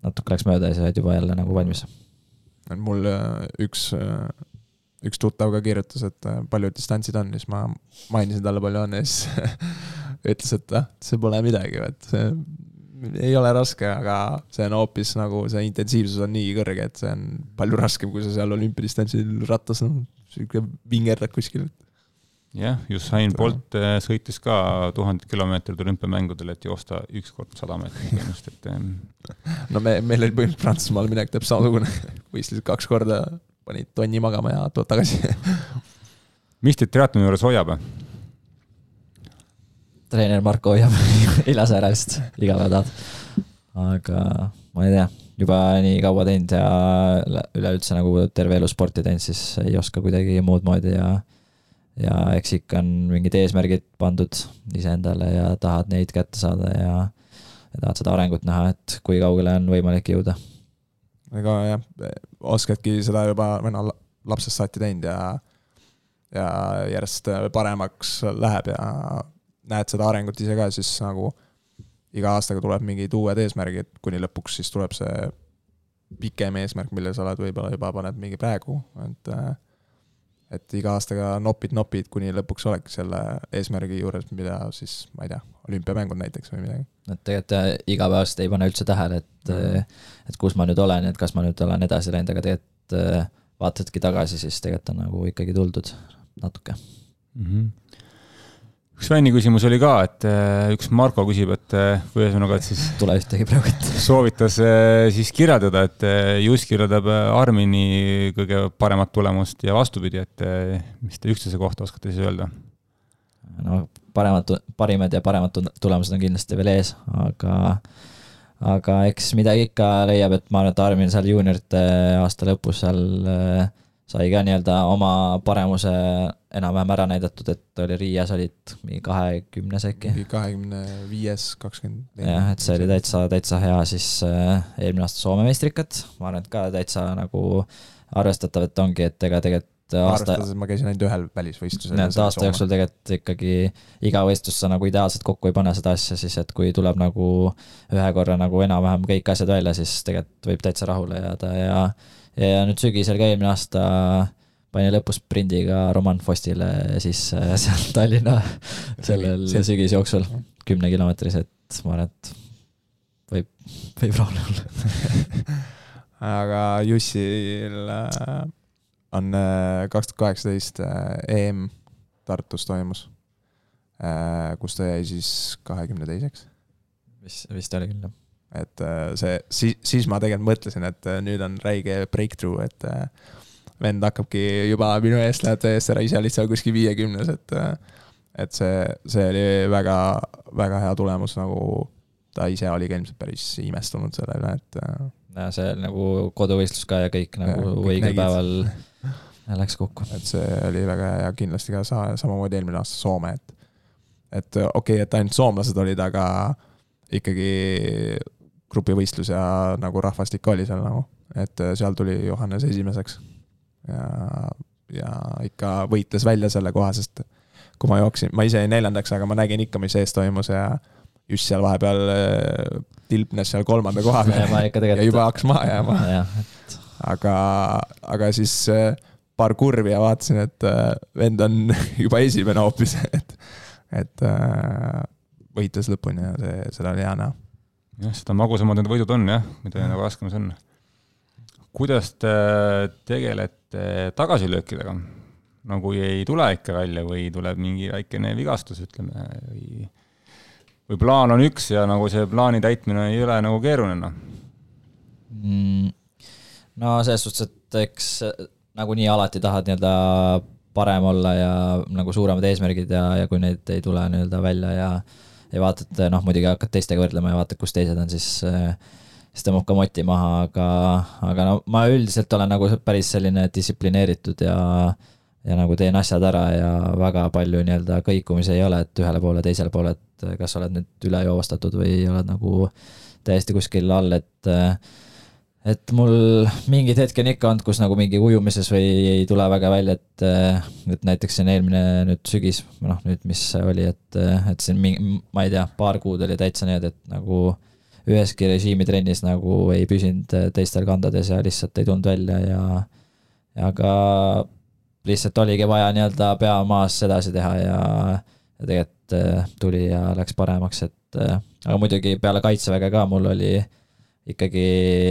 natuke läks mööda ja siis olid juba jälle nagu valmis. mul äh, üks üks tuttav ka kirjutas, et palju distantsid on, siis ma mainisin talle, palju on ja siis ütles, et ah, see pole midagi, et see ei ole raske, aga see on hoopis nagu see intensiivsus on nii kõrge, et see on palju raskem, kui sa seal olümpiadistantsil rattas, noh, sihuke vingerdad kuskil. jah, Usain Bolt eh, sõitis ka tuhandet kilomeetrit olümpiamängudel, et joosta üks kord sada meetrit ennast, et eh, no me, meil oli põhimõtteliselt Prantsusmaal minek täpselt samasugune, võistlesid kaks korda, panid tonni magama ja tood tagasi. mis teid triatloni juures hoiab? treener Marko hoiab, ei lase ära vist, iga päev tahad. aga ma ei tea, juba nii kaua teinud ja üle- üleüldse nagu terve elu sporti teinud, siis ei oska kuidagi muud moodi ja ja eks ikka on mingid eesmärgid pandud iseendale ja tahad neid kätte saada ja ja tahad seda arengut näha, et kui kaugele on võimalik jõuda. ega jah, oskadki seda juba, või noh, lapsest saati teinud ja ja järjest paremaks läheb ja näed seda arengut ise ka, siis nagu iga aastaga tuleb mingid uued eesmärgid, kuni lõpuks siis tuleb see pikem eesmärk, mille sa oled võib-olla juba paned mingi praegu, et et iga aastaga nopid, nopid, kuni lõpuks oledki selle eesmärgi juures, mida siis, ma ei tea, olümpiamängud näiteks või midagi. et tegelikult äh, igapäevaselt ei pane üldse tähele, et Mhm. et kus ma nüüd olen, et kas ma nüüd olen edasi läinud, aga tegelikult äh, vaatadki tagasi, siis tegelikult on nagu ikkagi tuldud natuke. Mhm. Üks Sveni küsimus oli ka, et eh, üks Marko küsib, et või ühesõnaga, et siis Tule ühtegi praegu ette. soovitas eh, siis kirjeldada, et eh, Juss kirjeldab Armini kõige paremat tulemust ja vastupidi, et mis te üksteise kohta oskate siis öelda? no paremad, parimad ja paremad tu- tulemused on kindlasti veel ees, aga aga eks midagi ikka leiab, et ma arvan, et Armin seal juuniorite aasta lõpus seal äh, sai ka nii-öelda oma paremuse enam-vähem ära näidatud, et oli Riias olid mingi kahekümnes äkki. mingi kahekümne viies, kakskümmend. jah, et see oli täitsa, täitsa hea, siis äh, eelmine aasta Soome meistrikad, ma arvan, et ka täitsa nagu arvestatav, et ongi, et ega tegelikult aasta, arvestades, et ma käisin ainult ühel välisvõistlusel. et aasta jooksul tegelikult ikkagi iga võistlus sa nagu ideaalselt kokku ei pane seda asja, siis et kui tuleb nagu ühe korra nagu enam-vähem kõik asjad välja, siis tegelikult võib täitsa rahule jääda ja ja nüüd sügisel ka eelmine aasta pani lõpus sprindiga Roman Fostile siis äh, seal Tallinna sellel sügisjooksul kümne kilomeetris, et ma arvan, et võib, võib rahule olla. aga Jussil äh, on kaks tuhat kaheksateist EM Tartus toimus, kus ta jäi siis kahekümne teiseks. vist, vist oli küll jah. Et äh, see, siis, siis ma tegelikult mõtlesin, et äh, nüüd on räige breakthrough, et äh, vend hakkabki juba minu eest läheb täiesti ära, ise seal kuskil viiekümnes, et et see, see oli väga, väga hea tulemus, nagu ta ise oli ka ilmselt päris imestunud selle üle, et ja see nagu koduvõistlus ka ja kõik nagu õigel päeval läks kokku. et see oli väga hea ja kindlasti ka sa-, samamoodi eelmine aasta Soome, et et okei okay,, et ainult soomlased olid, aga ikkagi grupivõistlus ja nagu rahvastik oli seal nagu, et seal tuli Johannes esimeseks. ja, ja ikka võitles välja selle koha, sest kui ma jooksin, ma ise jäin neljandaks, aga ma nägin ikka, mis ees toimus ja just seal vahepeal äh, tilpnes seal kolmanda koha ja peal ja tegelikult juba hakkas maha jääma. jah, aga, aga siis äh, paar kurvi ja vaatasin, et äh, vend on juba esimene hoopis, et, et äh, võitles lõpuni ja see, seda oli hea näha. jah, seda magusamad need võidud on jah, mida nagu raskemas on. kuidas te tegelete tagasilöökidega? no kui ei tule ikka välja või tuleb mingi väikene vigastus, ütleme, või või plaan on üks ja nagu see plaani täitmine ei ole nagu keeruline, noh. Mm, no selles suhtes, et eks nagunii alati tahad nii-öelda parem olla ja nagu suuremad eesmärgid ja, ja kui need ei tule nii-öelda välja ja ja vaatad, noh muidugi hakkad teistega võrdlema ja vaatad, kus teised on, siis siis tõmbab ka moti maha, aga, aga no ma üldiselt olen nagu päris selline distsiplineeritud ja ja nagu teen asjad ära ja väga palju nii-öelda kõikumisi ei ole, et ühele poole, teisele poole, et kas oled nüüd üle joovastatud või oled nagu täiesti kuskil all, et et mul mingid hetki on ikka olnud, kus nagu mingi ujumises või ei tule väga välja, et et näiteks siin eelmine nüüd sügis, noh nüüd, mis oli, et, et siin mingi, ma ei tea, paar kuud oli täitsa niimoodi, et nagu üheski režiimitrennis nagu ei püsinud teistel kandades ja lihtsalt ei tulnud välja ja ka lihtsalt oligi vaja nii-öelda pea maas edasi teha ja ja tegelikult äh, tuli ja läks paremaks, et äh, aga muidugi peale kaitseväge ka mul oli ikkagi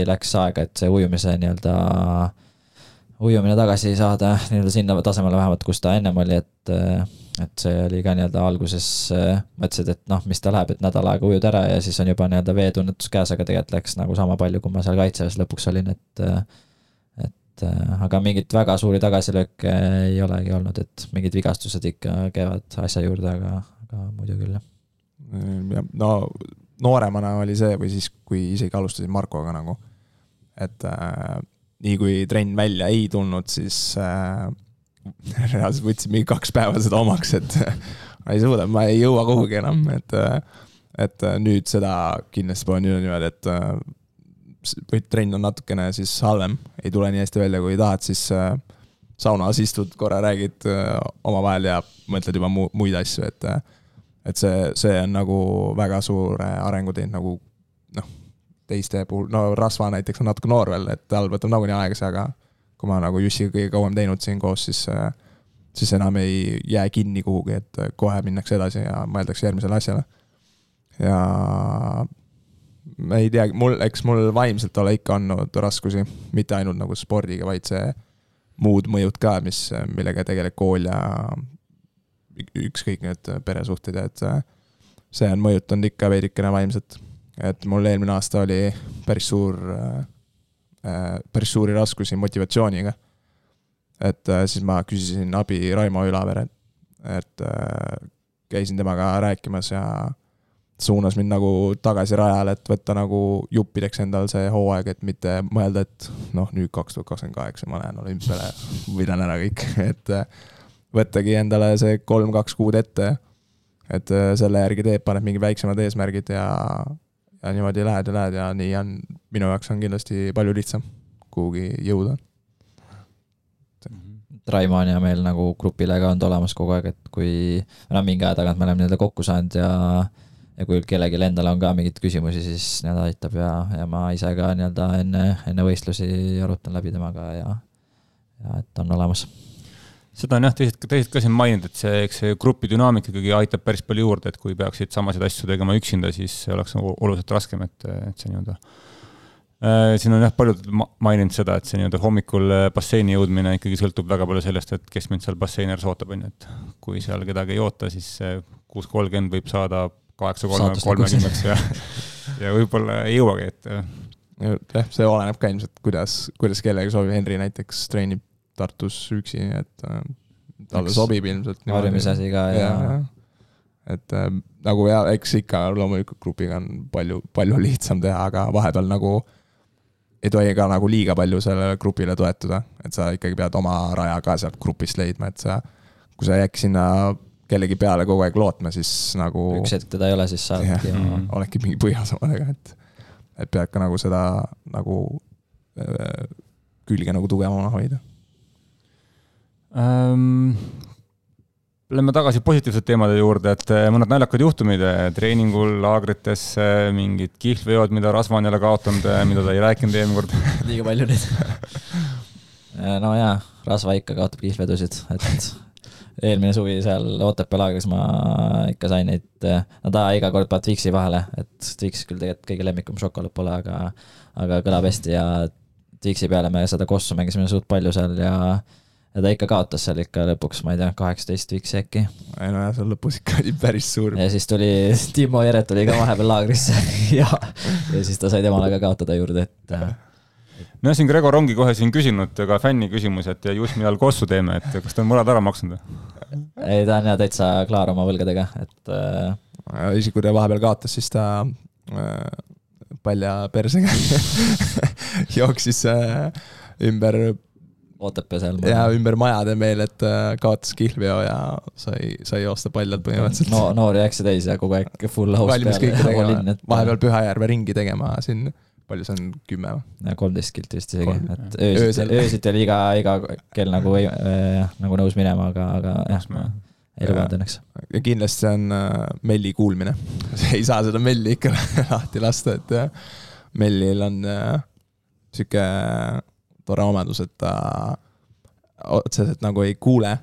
läks aega, et see ujumise nii-öelda, ujumine tagasi saada nii-öelda sinna tasemele vähemalt, kus ta ennem oli, et et see oli ka nii-öelda alguses mõtlesid, et noh, mis ta läheb, et nädal aega ujud ära ja siis on juba nii-öelda veetunnetus käes, aga tegelikult läks nagu sama palju, kui ma seal kaitseväes lõpuks olin, et et aga mingit väga suuri tagasilööke ei olegi olnud, et mingid vigastused ikka käivad asja juurde, aga, aga muidu küll, jah. jah, no nooremana oli see või siis, kui isegi alustasin Markoga nagu, et äh, nii kui trenn välja ei tulnud, siis äh, reaalselt võtsin mingi kaks päeva seda omaks, et ma ei suuda, ma ei jõua kuhugi enam, et äh, et nüüd seda kindlasti pole niimoodi, et äh, trenn on natukene siis halvem, ei tule nii hästi välja, kui tahad, siis äh, saunas istud korra, räägid äh, omavahel ja mõtled juba mu-, muid asju, et äh, et see, see on nagu väga suure arengu teinud nagu noh, teiste puhul, no Rasva näiteks on natuke noor veel, et tal võtab nagunii aega see, aga kui ma nagu Jussiga kõige kauem teinud siin koos, siis siis enam ei jää kinni kuhugi, et kohe minnakse edasi ja mõeldakse järgmisele asjale. ja ma ei teagi, mul, eks mul vaimselt ole ikka olnud raskusi, mitte ainult nagu spordiga, vaid see muud mõjud ka, mis, millega tegeleb kool ja ükskõik need peresuhted ja et see on mõjutanud ikka veidikene vaimselt. et mul eelmine aasta oli päris suur, päris suuri raskusi motivatsiooniga. et siis ma küsisin abi Raimo Ülavere, et käisin temaga rääkimas ja suunas mind nagu tagasi rajale, et võtta nagu juppideks endal see hooaeg, et mitte mõelda, et noh, nüüd kaks tuhat kakskümmend kaheksa ma lähen olümpiale, võidan ära kõik, et äh, võttagi endale see kolm-kaks kuud ette. et äh, selle järgi teed, paned mingid väiksemad eesmärgid ja, ja niimoodi lähed ja lähed ja nii on, minu jaoks on kindlasti palju lihtsam kuhugi jõuda. Raimo on ja meil nagu grupile ka olnud olemas kogu aeg, et kui, no mingi aja tagant me oleme nii-öelda kokku saanud ja ja kui kellelgi endal on ka mingeid küsimusi, siis nii-öelda aitab ja, ja ma ise ka nii-öelda enne, enne võistlusi arutan läbi temaga ja, ja et on olemas. Seda on jah, teised, teised ka siin maininud, et see, eks see grupi dünaamika ikkagi aitab päris palju juurde, et kui peaksid samasid asju tegema üksinda, siis oleks nagu oluliselt raskem, et, et see nii-öelda äh, siin on jah, paljud maininud seda, et see nii-öelda hommikul äh, basseini jõudmine ikkagi sõltub väga palju sellest, et kes mind seal basseini ääres ootab, on ju, et kui seal kedagi ei oota, siis kuus kolmkümmend võib saada kaheksa kolme, kolmekümneks ja, ja võib-olla ei jõuagi, et. jah, see oleneb ka ilmselt, kuidas, kuidas kellelegi sobib, Henri näiteks treenib Tartus üksi, et äh, talle sobib ilmselt. harjumise asi ka ja, ja. et äh, nagu ja eks ikka loomulikult grupiga on palju, palju lihtsam teha, aga vahepeal nagu ei tohi ka nagu liiga palju sellele grupile toetuda, et sa ikkagi pead oma raja ka sealt grupist leidma, et sa, kui sa ei äkki sinna kellegi peale kogu aeg lootma, siis nagu. üks hetk teda ei ole, siis saadki yeah,. Mm. oledki mingi põhjas omadega, et, et pead ka nagu seda nagu äh, külge nagu tugevamana hoida ähm,. Lähme tagasi positiivsete teemade juurde, et äh, mõned naljakad juhtumid äh, treeningul, laagrites, mingid kihlveod, mida Rasva on jälle kaotanud, mida ta ei rääkinud eelmine kord liiga palju neid no jaa, Rasva ikka kaotab kihlvedusid, et eelmine suvi seal Otepää laagris ma ikka sain neid, no ta iga kord paneb Twixi vahele, et Twix küll tegelikult kõige lemmikum šokolaad pole, aga, aga kõlab hästi ja Twixi peale me seda kossu mängisime suht palju seal ja ja ta ikka kaotas seal ikka lõpuks, ma ei tea, kaheksateist Twixi äkki. ei no jah, seal lõpus ikka oli päris suur. ja siis tuli, Timo Jeret tuli ka vahepeal laagrisse ja, ja siis ta sai temale ka kaotada juurde, et no siin Gregor ongi kohe siin küsinud ka fänni küsimus, et ja just millal kossu teeme, et kas ta on võlad ära maksnud või? ei, ta on ja täitsa klaar oma võlgadega, et äh.... isegi kui ta vahepeal kaotas, siis ta äh, palja persega jooksis äh, ümber Otepää seal. jaa, ümber majade meil, et äh, kaotas kihlveo ja sai, sai joosta paljalt põhimõtteliselt no,. noori äksi täis ja kogu aeg full house valmis kõike tegema, vahepeal Pühajärve ringi tegema siin palju see on, kümme või? kolmteist kilti vist isegi, et öösiti, öösiti oli iga, iga kell nagu äh,, nagu nõus minema, aga, aga jah, ei lubanud õnneks. ja kindlasti on äh, Melli kuulmine ei saa seda Melli ikka lahti lasta, et äh, Mellil on äh, sihuke tore omadus, et ta otseselt nagu ei kuule,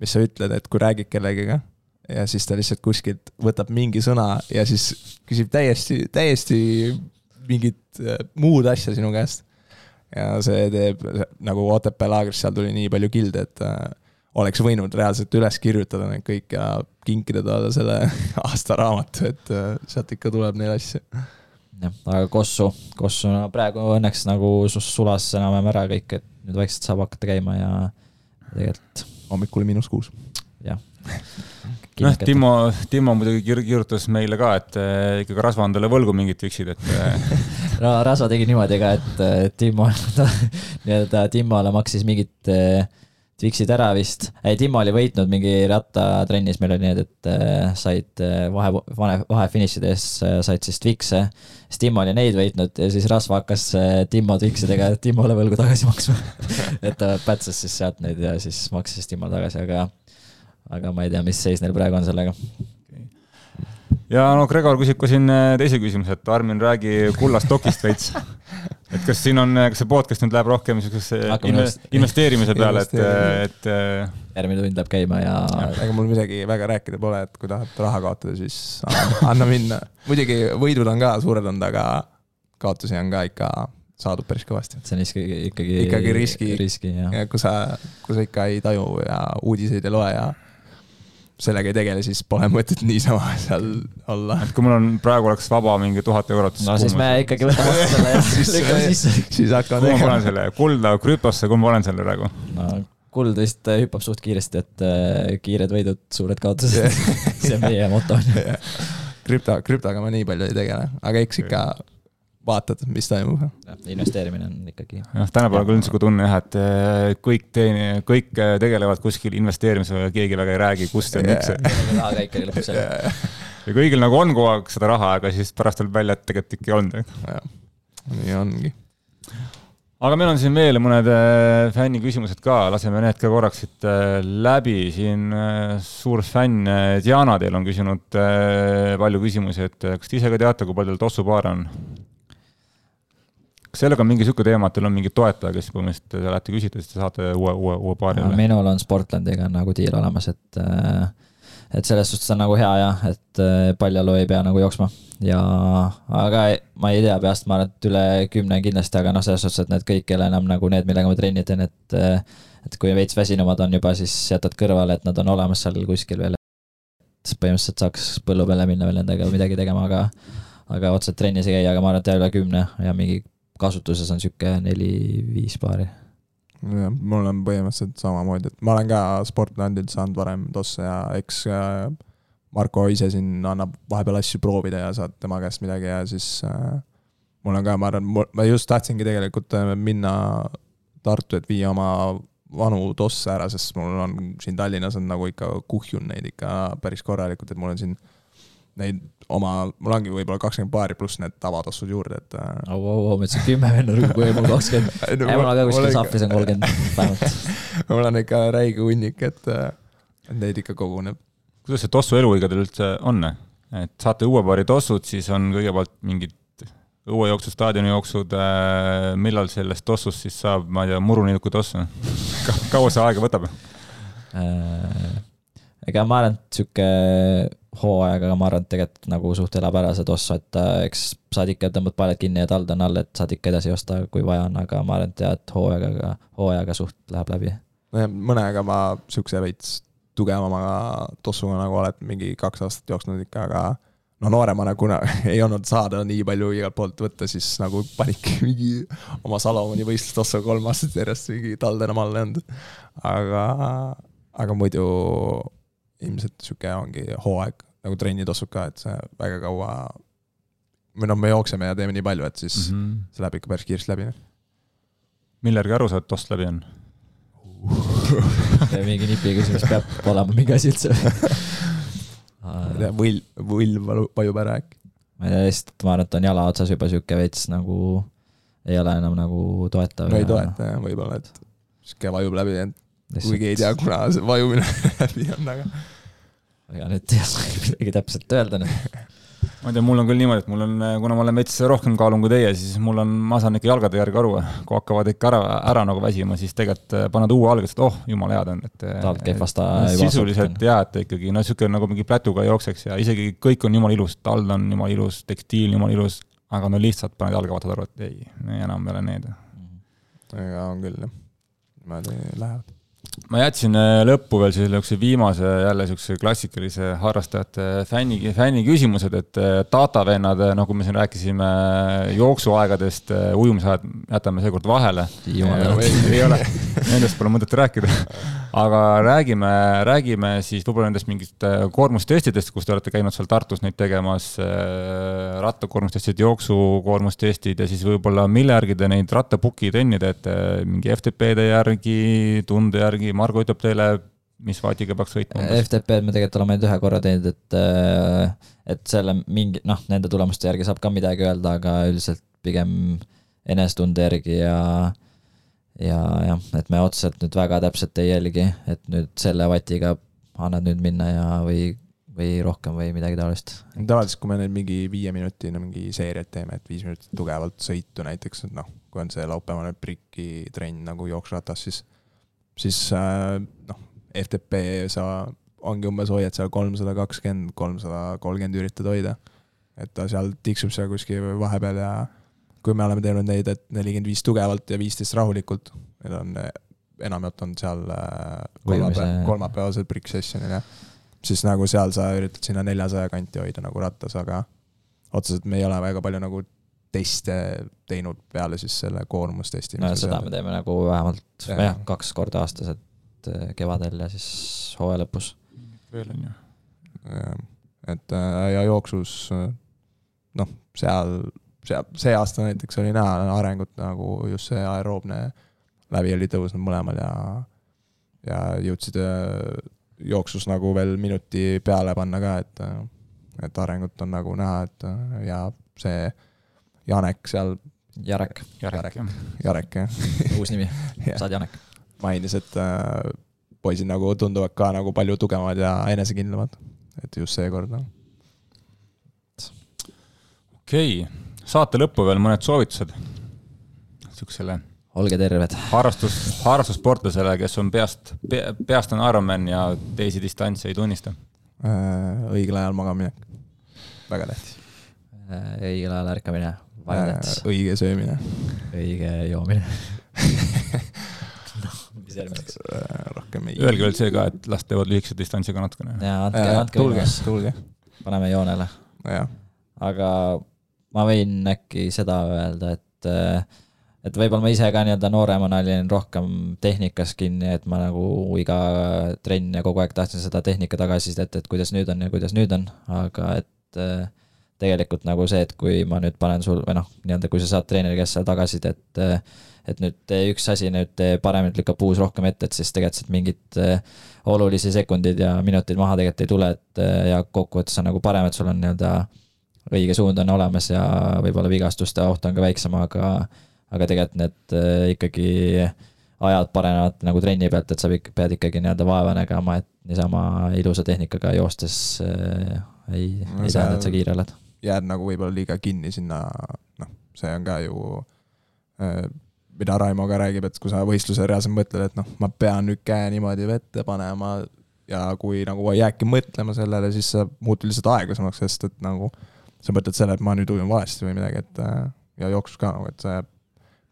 mis sa ütled, et kui räägid kellegiga ja siis ta lihtsalt kuskilt võtab mingi sõna ja siis küsib täiesti, täiesti mingit äh, muud asja sinu käest. ja see teeb nagu Otepää laagris, seal tuli nii palju kilde, et äh, oleks võinud reaalselt üles kirjutada need kõik ja kinkida talle selle aastaraamatu, et äh, sealt ikka tuleb neid asju. Jah, aga Kossu, Kossu no praegu õnneks nagu sulas enam-vähem ära kõik, et nüüd vaikselt saab hakata käima ja tegelikult. hommikul miinus kuus. jah noh, Timo, Timo muidugi kir-, kirjutas meile ka, et äh, ikkagi rasva on talle võlgu mingid viksid, et äh, no Rasva tegi niimoodi ka, et Timo nii-öelda Timole maksis mingit viksid ära vist. Timo oli võitnud mingi rattatrennis, meil oli need, et said vahe, vahe, vahefinišide eest said siis tvikse. siis Timo oli neid võitnud ja siis Rasva hakkas Timo tviksidega Timole võlgu tagasi maksma et ta pätses siis sealt neid ja siis maksis Timole tagasi, aga aga ma ei tea, mis seis neil praegu on sellega. Ja no Gregor küsib ka siin äh, teise küsimuse, et Armin, räägi kullast dokist veits. et kas siin on, kas see podcast nüüd läheb rohkem niisugusesse investeerimise peale, et, et järgmine tund läheb käima ja, ega mul midagi väga rääkida pole, et kui tahad raha kaotada, siis anna, minna. muidugi võidud on ka suured olnud, aga kaotusi on ka ikka saadud päris kõvasti. see on ikkagi, ikkagi ikkagi riski, riski, ja kui sa, kui sa ikka ei taju ja uudiseid ei loe ja sellega ei tegele, siis pole mõtet niisama seal olla. et kui mul on, praegu oleks vaba mingi tuhat eurot. no siis me ikkagi võtame vastu selle ja lükkame sisse. siis hakkame tegema. kumma ma panen selle, kulda, krüptosse, kumma ma panen selle praegu? no kuld vist hüppab suht kiiresti, et äh, kiired võidud, suured kaotused see on meie moto. krüpto, krüptoga ma nii palju ei tegele, aga eks ikka vaatad, mis toimub. investeerimine on ikkagi. jah, tänapäeval küll niisugune tunne jah, et eh, kõik teeni-, kõik eh, tegelevad kuskil investeerimisega ja keegi väga ei räägi, kust ja miks. raha ka ikkagi lõpuks ära. ja kõigil nagu on kogu aeg seda raha, aga siis pärast tuleb välja, et tegelikult ikka ei olnud. nii ongi. aga meil on siin veel mõned eh, fänni küsimused ka, laseme need ka korraks siit läbi, siin suur fänn Diana teil on küsinud palju küsimusi, et kas te ise ka teate, kui palju teil tossupaare on? Kas sellega on mingi niisugune teema, et teil on mingi toetaja, kes põhimõtteliselt te lähete küsite, siis te saate uue, uue, uue paari no,? minul on Sportlandiga nagu diil olemas, et äh, et selles suhtes on nagu hea jah, et äh, paljalu ei pea nagu jooksma ja, aga ma ei tea peast, ma arvan, et üle kümne kindlasti, aga noh, selles suhtes, et need kõik ei ole enam nagu need, millega ma trenni teen, et äh, et kui veits väsinumad on juba, siis jätad kõrvale, et nad on olemas seal kuskil veel. et põhimõtteliselt saaks põllu peale minna veel nendega midagi tegema, aga aga otseselt trennis ei käi, aga ma arvan, et üle kümne ja mingi kasutuses on sihuke neli-viis paari. jah, mul on põhimõtteliselt samamoodi, et ma olen ka Sportlandilt saanud varem tosse ja eks äh, Marko ise siin annab vahepeal asju proovida ja saad tema käest midagi ja siis äh, mul on ka, ma arvan, ma just tahtsingi tegelikult äh, minna Tartu, et viia oma vanu tosse ära, sest mul on siin Tallinnas on nagu ikka kuhjun neid ikka päris korralikult, et mul on siin neid oma, mul ongi võib-olla kakskümmend paari pluss need tavatossud juurde, et. au, au, au, ma ütlesin kümme venna, kui mul kakskümmend. ei, mul on ka kuskil sahvis on kolmkümmend vähemalt. mul on ikka räige hunnik, et, et neid ikka koguneb. kuidas see tossu eluiga teil üldse on? et saate uue paari tossud, siis on kõigepealt mingid õuejooksud, staadionijooksud, äh, millal sellest tossust siis saab, ma ei tea, muruniinuku toss Ka? kaua see aega võtab? Äh, ega ma arvan, et sihuke hooajaga, ma arvan, et tegelikult nagu suht elab ära see toss, et äh, eks saad ikka, tõmbad paeled kinni ja tald on all, et saad ikka edasi osta, kui vaja on, aga ma arvan, et jah, et hooajaga, hooajaga suht läheb läbi. nojah, mõnega ma siukse veits tugevama tossuga nagu oled mingi kaks aastat jooksnud ikka, aga no nooremana, kuna ei olnud saada nii palju igalt poolt võtta, siis nagu panidki mingi oma Salomoni võistlustossuga kolm aastat järjest mingi tald enam all ei olnud. aga, aga muidu ilmselt sihuke ongi hooaeg nagu trennitossud ka, et see väga kaua. või noh, me jookseme ja teeme nii palju, et siis mm -hmm. see läheb ikka päris kiiresti läbi. mille järgi aru saad, et toss läbi on mingi nipi küsimus peab olema mingi asi üldse ma ei tea, võll, võll vajub ära äkki. ma ei tea, lihtsalt ma arvan, et on jala otsas juba sihuke veits nagu ei ole enam nagu toetav. no ei toeta jah, võib-olla, et sihuke vajub läbi, et kuigi ei tea, kuna see vajumine läbi on, aga. ega nüüd ei oska midagi täpselt öelda, noh. ma ei tea, mul on küll niimoodi, et mul on, kuna ma olen veits rohkem kaalun kui teie, siis mul on, ma saan ikka jalgade järgi aru, kui hakkavad ikka ära, ära nagu väsima, siis tegelikult äh, paned uue algeks, et oh, jumala head on, et. tahad kehvast ta no, sisuliselt jaa, et ikkagi noh, niisugune nagu mingi plätuga jookseks ja isegi kõik on jumala ilus, tald on jumala ilus, tekstiil jumala ilus, aga no lihtsalt paned jalga, vaatad aru, et ei, enam ei ole need. ega on küll jah, niimoodi lähevad ma jätsin äh, lõppu veel niisuguse viimase jälle niisuguse klassikalise harrastajate fänni, fänni küsimused, et äh, datavennad, äh, nagu me siin rääkisime jooksuaegadest, ujumisajad jätame seekord vahele. ei ole, nendest pole mõtet rääkida. aga räägime, räägime siis võib-olla nendest mingist koormustestidest, kus te olete käinud seal Tartus neid tegemas, rattakoormustestid, jooksukoormustestid ja siis võib-olla mille järgi te neid rattapuki trenni teete, mingi FTP-de järgi, tunde järgi, Margo ütleb teile, mis vaatiga peaks sõitma? FTP-d me tegelikult oleme ainult ühe korra teinud, et, äh, et selle mingi, noh, nende tulemuste järgi saab ka midagi öelda, aga üldiselt pigem enesetunde järgi ja ja jah, et me otseselt nüüd väga täpselt ei jälgi, et nüüd selle vatiga annad nüüd minna ja, või, või rohkem või midagi taolist. tavaliselt, kui me nüüd mingi viieminutine mingi seeriat teeme, et viis minutit tugevalt sõitu näiteks, et noh, kui on see laupäevane priki trenn nagu jooksuratas, siis siis äh, noh, FTP sa ongi umbes hoiad seal kolmsada kakskümmend, kolmsada kolmkümmend üritad hoida. et ta seal tiksub seal kuskil vahepeal ja kui me oleme teinud neid, et nelikümmend viis tugevalt ja viisteist rahulikult, need on, enamjaolt on seal äh, kolmapäev, kolmapäevasel brick session'il jah. siis nagu seal sa üritad sinna neljasaja kanti hoida nagu rattas, aga otseselt me ei ole väga palju nagu teste teinud peale siis selle koormustesti. no seda me teeme nagu vähemalt jah ja,, kaks korda aastas, et äh, kevadel ja siis hooaja lõpus. veel on ju. et äh, ja jooksus noh, seal, seal, see aasta näiteks oli näha arengut nagu just see aeroobne läbi oli tõusnud mõlemal ja, ja jõudsid äh, jooksus nagu veel minuti peale panna ka, et, et arengut on nagu näha, et ja see Janek seal. Jarek. Jarek, jah. Jarek, jah. uus nimi saad Janek. mainis, et äh, poisid nagu tunduvad ka nagu palju tugevamad ja enesekindlamad. et just seekord, noh. okei okay., saate lõppu veel mõned soovitused niisugusele olge terved. harrastus, harrastussportlasele, kes on peast pe,, peast on Ironman ja teisi distantse ei tunnista äh,. õigel ajal magaminek, väga tähtis äh,. õigel ajal ärkamine väga tähtis. Äh, õige söömine. õige joomine noh, mis järgmiseks? Äh, rohkem ei. Öelge veel see ka, et las teevad lühikese distantsiga natukene. jaa, andke, andke tulge, tulge. paneme joonele. aga ma võin äkki seda öelda, et et võib-olla ma ise ka nii-öelda nooremana olin rohkem tehnikas kinni, et ma nagu iga trenn ja kogu aeg tahtsin seda tehnika tagasisidet, et kuidas nüüd on ja kuidas nüüd on, aga et tegelikult nagu see, et kui ma nüüd panen sul, või noh, nii-öelda kui sa saad treeneri käest seal tagasisidet, et et nüüd üks asi, nüüd paremini, lükka puus rohkem ette, et siis tegelikult sealt mingit äh, olulisi sekundid ja minuteid maha tegelikult ei tule, et äh, ja kokkuvõttes on nagu parem, et sul on nii-öelda õige suund on olemas ja võib-olla vigastuste oht on ka väiksem, aga aga tegelikult need äh, ikkagi ajad paranevad nagu trenni pealt, et sa pead ikkagi nii-öelda vaeva nägema, et niisama ilusa tehnikaga joostes äh, ei no,, ei tähenda, et sa kiire oled. jääd nagu võib-olla liiga kinni sinna, noh, see on ka ju äh, mida Raimo ka räägib, et kui sa võistluse reaalselt mõtled, et noh, ma pean nüüd käe niimoodi vette panema ja kui nagu jäädki mõtlema sellele, siis sa muutud lihtsalt aeglasemaks, sest et nagu sa mõtled selle, et ma nüüd ujun valesti või midagi, et äh, ja jooksus ka nagu, et see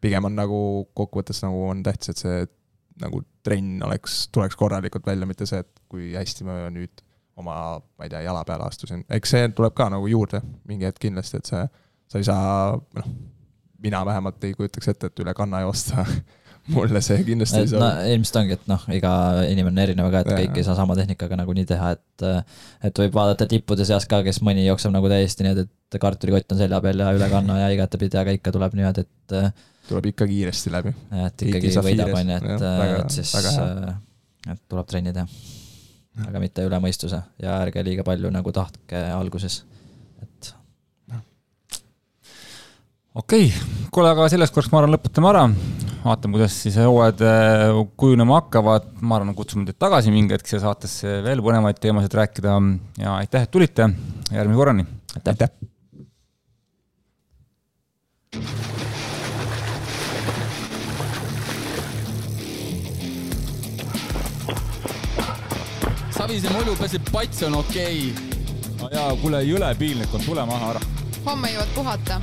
pigem on nagu kokkuvõttes nagu on tähtis, et see nagu trenn oleks, tuleks korralikult välja, mitte see, et kui hästi ma nüüd oma, ma ei tea, jala peale astusin, eks see tuleb ka nagu juurde mingi hetk kindlasti, et see, sa ei saa, noh, mina vähemalt ei kujutaks ette, et üle kanna joosta mulle see kindlasti et, ei sobi no,. ilmselt ongi, et noh, iga inimene on erinev ka, et ja. kõik ei saa sama tehnikaga nagunii teha, et et võib vaadata tippude seas ka, kes mõni jookseb nagu täiesti niimoodi, et kartulikott on selja peal ja üle kanna ja igatepidi, aga ikka tuleb niimoodi, et tuleb ikka kiiresti läbi. et ikkagi võidab, on ju, et, et siis, et tuleb trenni teha aga mitte üle mõistuse ja ärge liiga palju nagu tahtke alguses, et okei okay., kuule, aga selleks korraks ma arvan, lõpetame ära. vaatame, kuidas siis hooajad äh, kujunema hakkavad. ma arvan, kutsume teid tagasi mingi hetk siia saatesse veel põnevaid teemasid rääkida ja aitäh, et tulite. järgmise korrani. aitäh, aitäh.. Savise mulju pesib pats on okei okay.. jaa, kuule jõle piinlik on, tule maha ära. homme jõuad puhata